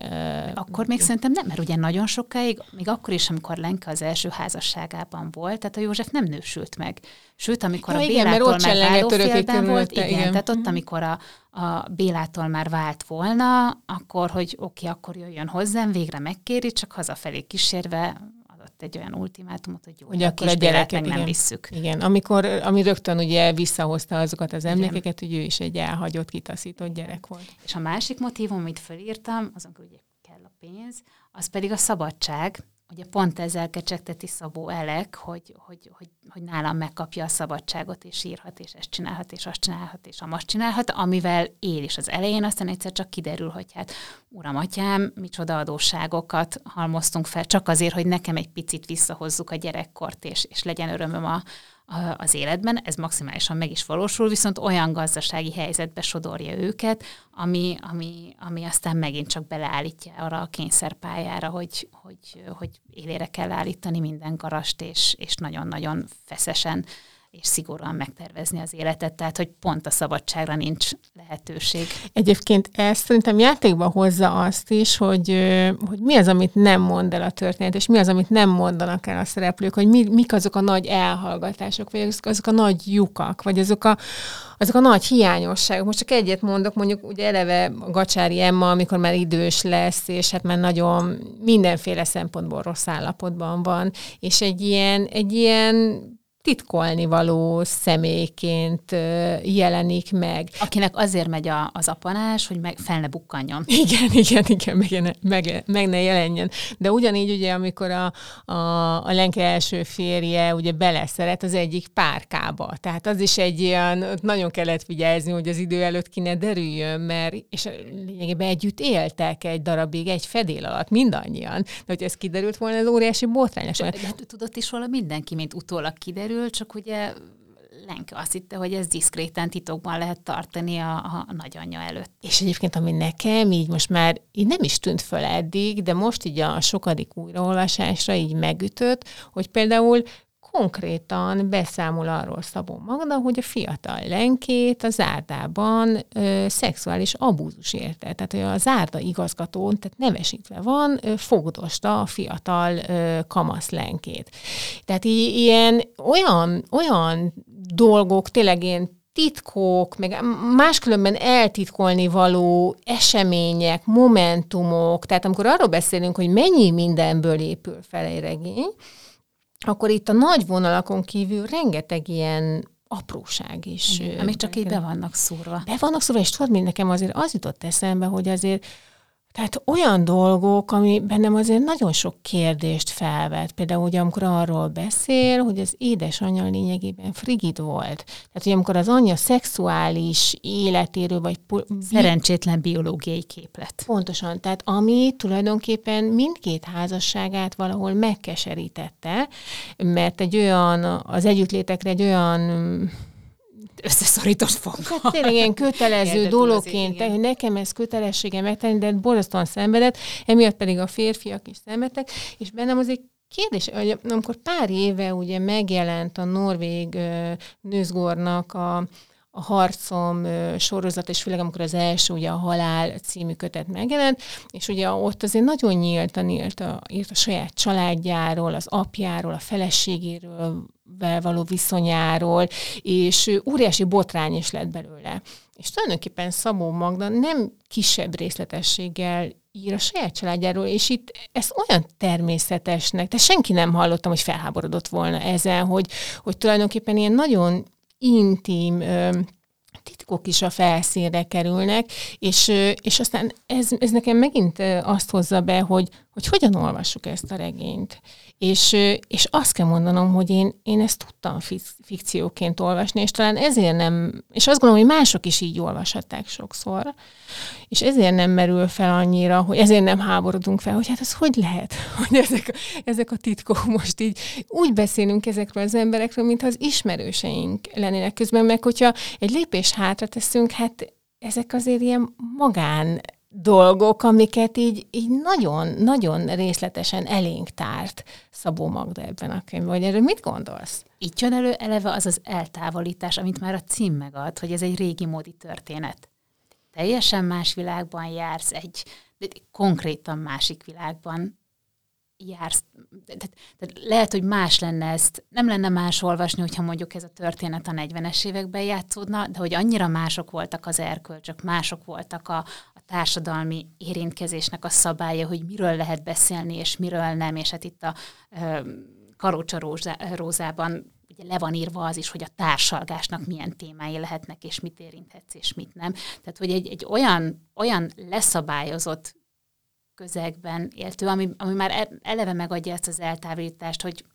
Speaker 2: Akkor még szerintem nem, mert ugye nagyon sokáig, még akkor is, amikor Lenke az első házasságában volt, tehát a József nem nősült meg. Sőt, amikor ja, a igen, Bélától már volt, igen, igen, tehát ott, mhm. amikor a, a Bélától már vált volna, akkor, hogy oké, okay, akkor jöjjön hozzám, végre megkéri, csak hazafelé kísérve adott egy olyan ultimátumot, hogy jó, hogy akkor a gyereket meg nem visszük.
Speaker 1: Igen, amikor, ami rögtön ugye visszahozta azokat az emlékeket, igen. hogy ő is egy elhagyott, kitaszított gyerek volt.
Speaker 2: És a másik motivum, amit fölírtam, azon, hogy ugye kell a pénz, az pedig a szabadság, ugye pont ezzel kecsegteti Szabó Elek, hogy, hogy, hogy, hogy nálam megkapja a szabadságot, és írhat, és ezt csinálhat, és azt csinálhat, és amazt csinálhat, amivel él is az elején, aztán egyszer csak kiderül, hogy hát uram, atyám, micsoda adósságokat halmoztunk fel, csak azért, hogy nekem egy picit visszahozzuk a gyerekkort, és, és legyen örömöm a, az életben, ez maximálisan meg is valósul, viszont olyan gazdasági helyzetbe sodorja őket, ami, ami, ami aztán megint csak beleállítja arra a kényszerpályára, hogy, hogy, hogy élére kell állítani minden garast, és, és nagyon-nagyon feszesen és szigorúan megtervezni az életet, tehát hogy pont a szabadságra nincs lehetőség.
Speaker 1: Egyébként ez szerintem játékba hozza azt is, hogy, hogy mi az, amit nem mond el a történet, és mi az, amit nem mondanak el a szereplők, hogy mi, mik azok a nagy elhallgatások, vagy azok, azok a nagy lyukak, vagy azok a, azok a nagy hiányosságok. Most csak egyet mondok, mondjuk ugye eleve a Gacsári Emma, amikor már idős lesz, és hát már nagyon mindenféle szempontból rossz állapotban van, és egy ilyen, egy ilyen titkolni való személyként jelenik meg.
Speaker 2: Akinek azért megy a, az apanás, hogy meg fel ne bukkanjon.
Speaker 1: Igen, igen, igen, meg, meg, meg ne jelenjen. De ugyanígy ugye, amikor a, a, a Lenke első férje ugye beleszeret az egyik párkába. Tehát az is egy ilyen, nagyon kellett figyelni, hogy az idő előtt ki ne derüljön, mert és lényegében együtt éltek egy darabig, egy fedél alatt, mindannyian. De hogy ez kiderült volna, ez óriási botrányos.
Speaker 2: De, de tudott is róla mindenki, mint utólag kiderül, kiderül, csak ugye Lenke azt hitte, hogy ez diszkréten titokban lehet tartani a, a nagyanyja előtt.
Speaker 1: És egyébként, ami nekem így most már így nem is tűnt föl eddig, de most így a sokadik újraolvasásra így megütött, hogy például konkrétan beszámol arról Szabó Magda, hogy a fiatal lenkét a zárdában ö, szexuális abúzus érte. Tehát hogy a zárda igazgató, tehát nevesítve van, ö, fogdosta a fiatal ö, kamasz lenkét. Tehát i- ilyen olyan, olyan dolgok, tényleg ilyen titkok, meg máskülönben eltitkolni való események, momentumok, tehát amikor arról beszélünk, hogy mennyi mindenből épül fel egy regény, akkor itt a nagy vonalakon kívül rengeteg ilyen apróság is.
Speaker 2: Igen, amik csak így be vannak szúrva.
Speaker 1: Be vannak szúrva, és tudod, mint nekem azért az jutott eszembe, hogy azért tehát olyan dolgok, ami bennem azért nagyon sok kérdést felvet. Például ugye, amikor arról beszél, hogy az édesanyja lényegében frigid volt. Tehát, hogy amikor az anyja szexuális életéről, vagy...
Speaker 2: Szerencsétlen biológiai képlet.
Speaker 1: Pontosan. Tehát ami tulajdonképpen mindkét házasságát valahol megkeserítette, mert egy olyan, az együttlétekre egy olyan
Speaker 2: összeszorított fog.
Speaker 1: Hát tényleg ilyen kötelező dologként, hogy nekem ez kötelessége megtenni, de borzasztóan szenvedett, emiatt pedig a férfiak is szenvedtek, és bennem az egy kérdés, hogy amikor pár éve ugye megjelent a norvég nőzgornak a, a harcom sorozat, és főleg amikor az első, ugye a Halál című kötet megjelent, és ugye ott azért nagyon nyíltan írt a, írt a saját családjáról, az apjáról, a feleségéről, való viszonyáról, és óriási botrány is lett belőle. És tulajdonképpen Szabó Magda nem kisebb részletességgel ír a saját családjáról, és itt ezt olyan természetesnek, de senki nem hallottam, hogy felháborodott volna ezen, hogy, hogy tulajdonképpen ilyen nagyon intim titkok is a felszínre kerülnek, és, és aztán ez, ez nekem megint azt hozza be, hogy, hogy hogyan olvassuk ezt a regényt. És, és azt kell mondanom, hogy én, én ezt tudtam fikcióként olvasni, és talán ezért nem, és azt gondolom, hogy mások is így olvashatták sokszor, és ezért nem merül fel annyira, hogy ezért nem háborodunk fel, hogy hát ez hogy lehet, hogy ezek, ezek a titkok most így úgy beszélünk ezekről az emberekről, mintha az ismerőseink lennének közben, meg hogyha egy lépés hátra teszünk, hát ezek azért ilyen magán dolgok, amiket így, így nagyon, nagyon részletesen elénk tárt Szabó Magda ebben a könyvben. Vagy erről mit gondolsz?
Speaker 2: Így jön elő eleve az az eltávolítás, amit már a cím megad, hogy ez egy régi módi történet. Teljesen más világban jársz, egy, egy konkrétan másik világban jársz. Tehát, tehát lehet, hogy más lenne ezt, nem lenne más olvasni, hogyha mondjuk ez a történet a 40-es években játszódna, de hogy annyira mások voltak az erkölcsök, mások voltak a, a társadalmi érintkezésnek a szabálya, hogy miről lehet beszélni, és miről nem, és hát itt a e, Karócsa Rózában ugye le van írva az is, hogy a társalgásnak milyen témái lehetnek, és mit érinthetsz, és mit nem. Tehát, hogy egy, egy olyan, olyan leszabályozott közegben éltő, ami, ami már e, eleve megadja ezt az eltávolítást, hogy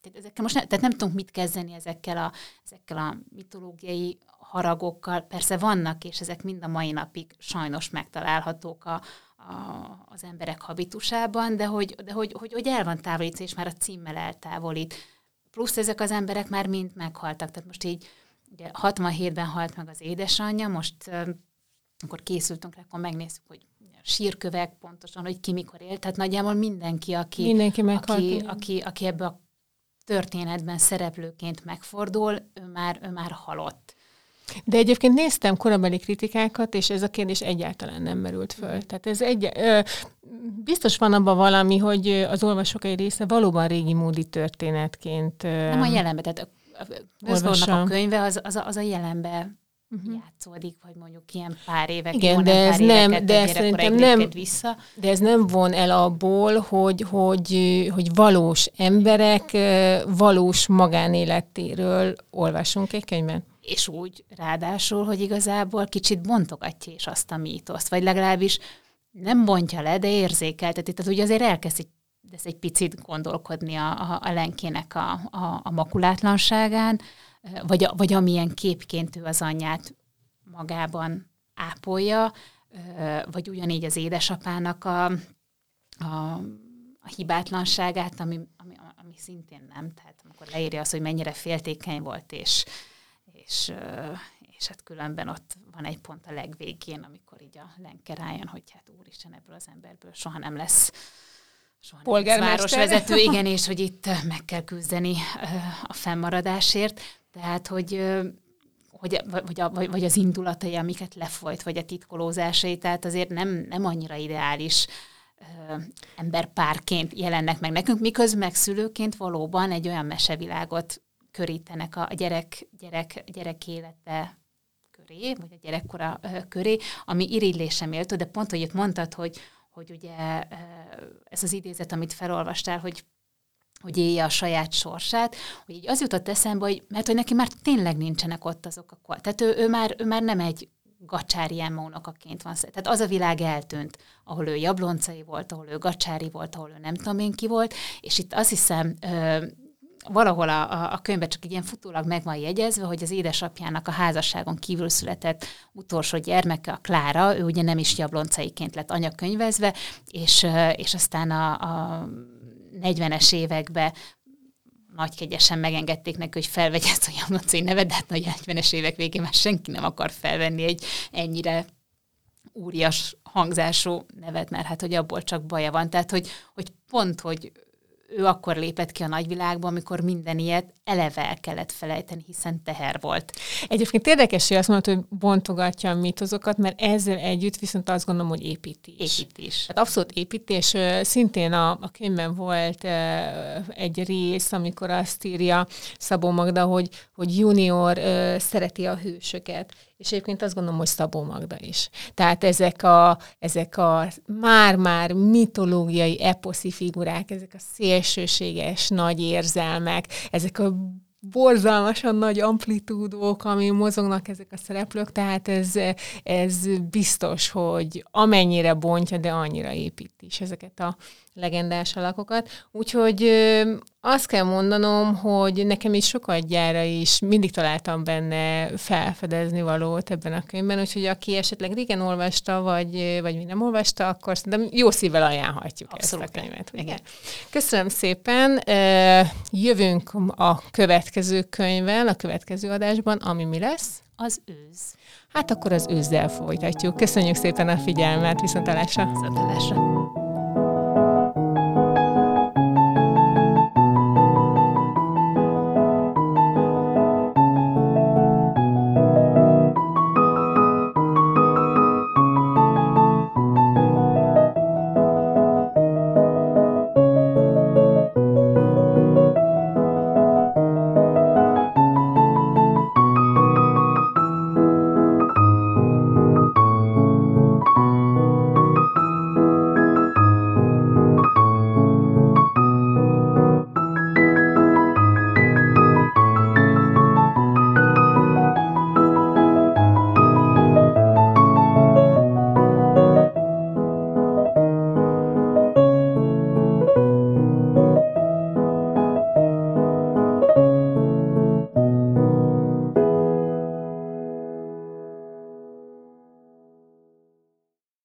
Speaker 2: tehát, ezekkel most ne, tehát nem tudunk mit kezdeni ezekkel a, ezekkel a mitológiai haragokkal. Persze vannak, és ezek mind a mai napig sajnos megtalálhatók a, a, az emberek habitusában, de hogy, de hogy, hogy, hogy el van távolítva, és már a címmel eltávolít. Plusz ezek az emberek már mind meghaltak. Tehát most így ugye 67-ben halt meg az édesanyja, most akkor készültünk rá, akkor megnézzük, hogy sírkövek pontosan, hogy ki mikor élt. Tehát nagyjából mindenki, aki,
Speaker 1: mindenki
Speaker 2: aki, aki, aki ebbe a történetben szereplőként megfordul, ő már, ő már halott.
Speaker 1: De egyébként néztem korabeli kritikákat, és ez a kérdés egyáltalán nem merült föl. Tehát ez egy, ö, biztos van abban valami, hogy az olvasók egy része valóban régi módi történetként. Ö,
Speaker 2: nem a jelenbe, tehát a, a könyve az, az, a, az a jelenbe uh-huh. játszódik, vagy mondjuk ilyen pár évek.
Speaker 1: Igen, de ez nem, de ez szerintem nem, vissza. de ez nem von el abból, hogy, hogy, hogy valós emberek valós magánéletéről olvasunk egy könyvben.
Speaker 2: És úgy ráadásul, hogy igazából kicsit bontogatja is azt a mítoszt, vagy legalábbis nem bontja le, de érzékelteti. Tehát ugye azért elkezd ez egy picit gondolkodni a, a, a lenkének a, a, a makulátlanságán, vagy, vagy amilyen képként ő az anyját magában ápolja, vagy ugyanígy az édesapának a, a, a hibátlanságát, ami, ami, ami szintén nem. Tehát amikor leírja azt, hogy mennyire féltékeny volt, és, és, és hát különben ott van egy pont a legvégén, amikor így a lenke rájön, hogy hát úristen, ebből az emberből soha nem lesz soha
Speaker 1: polgármester.
Speaker 2: városvezető, igen, és hogy itt meg kell küzdeni a fennmaradásért. Tehát, hogy hogy, vagy, a, vagy az indulatai, amiket lefolyt, vagy a titkolózásai, tehát azért nem, nem annyira ideális emberpárként jelennek meg nekünk, miközben meg szülőként valóban egy olyan mesevilágot körítenek a gyerek, gyerek, gyerek élete köré, vagy a gyerekkora köré, ami irigylésem méltó, de pont, hogy itt mondtad, hogy, hogy ugye ez az idézet, amit felolvastál, hogy hogy élje a saját sorsát, hogy így az jutott eszembe, hogy mert hogy neki már tényleg nincsenek ott azok a Tehát ő, ő, már, ő már nem egy gacsári emónokaként van. Tehát az a világ eltűnt, ahol ő jabloncai volt, ahol ő gacsári volt, ahol ő nem tudom én ki volt, és itt azt hiszem, ö, valahol a, a, könyvben csak ilyen futólag meg van jegyezve, hogy az édesapjának a házasságon kívül született utolsó gyermeke, a Klára, ő ugye nem is jabloncaiként lett anyakönyvezve, és, és aztán a, a 40-es években nagykegyesen megengedték neki, hogy felvegye ezt a Jamlacai nevet, de hát nagy 70-es évek végén már senki nem akar felvenni egy ennyire úrias hangzású nevet, mert hát hogy abból csak baja van. Tehát, hogy, hogy pont, hogy ő akkor lépett ki a nagyvilágba, amikor minden ilyet eleve el kellett felejteni, hiszen teher volt.
Speaker 1: Egyébként érdekes, hogy azt mondod, hogy bontogatja a mitozokat, mert ezzel együtt viszont azt gondolom, hogy építés.
Speaker 2: Építés.
Speaker 1: Hát abszolút építés. Szintén a, a könyvben volt egy rész, amikor azt írja Szabó Magda, hogy, hogy junior szereti a hősöket és egyébként azt gondolom, hogy Szabó Magda is. Tehát ezek a, ezek a már-már mitológiai eposzi figurák, ezek a szélsőséges nagy érzelmek, ezek a borzalmasan nagy amplitúdók, ami mozognak ezek a szereplők, tehát ez, ez biztos, hogy amennyire bontja, de annyira épít is ezeket a legendás alakokat. Úgyhogy azt kell mondanom, hogy nekem is sokat gyára is mindig találtam benne felfedezni valót ebben a könyvben, úgyhogy aki esetleg régen olvasta, vagy, vagy mi nem olvasta, akkor szerintem jó szívvel ajánlhatjuk Abszolút. ezt a könyvet. Igen. Köszönöm szépen. Jövünk a következő könyvvel, a következő adásban, ami mi lesz?
Speaker 2: Az őz.
Speaker 1: Hát akkor az őzzel folytatjuk. Köszönjük szépen a figyelmet, viszontalásra!
Speaker 2: Viszontalásra!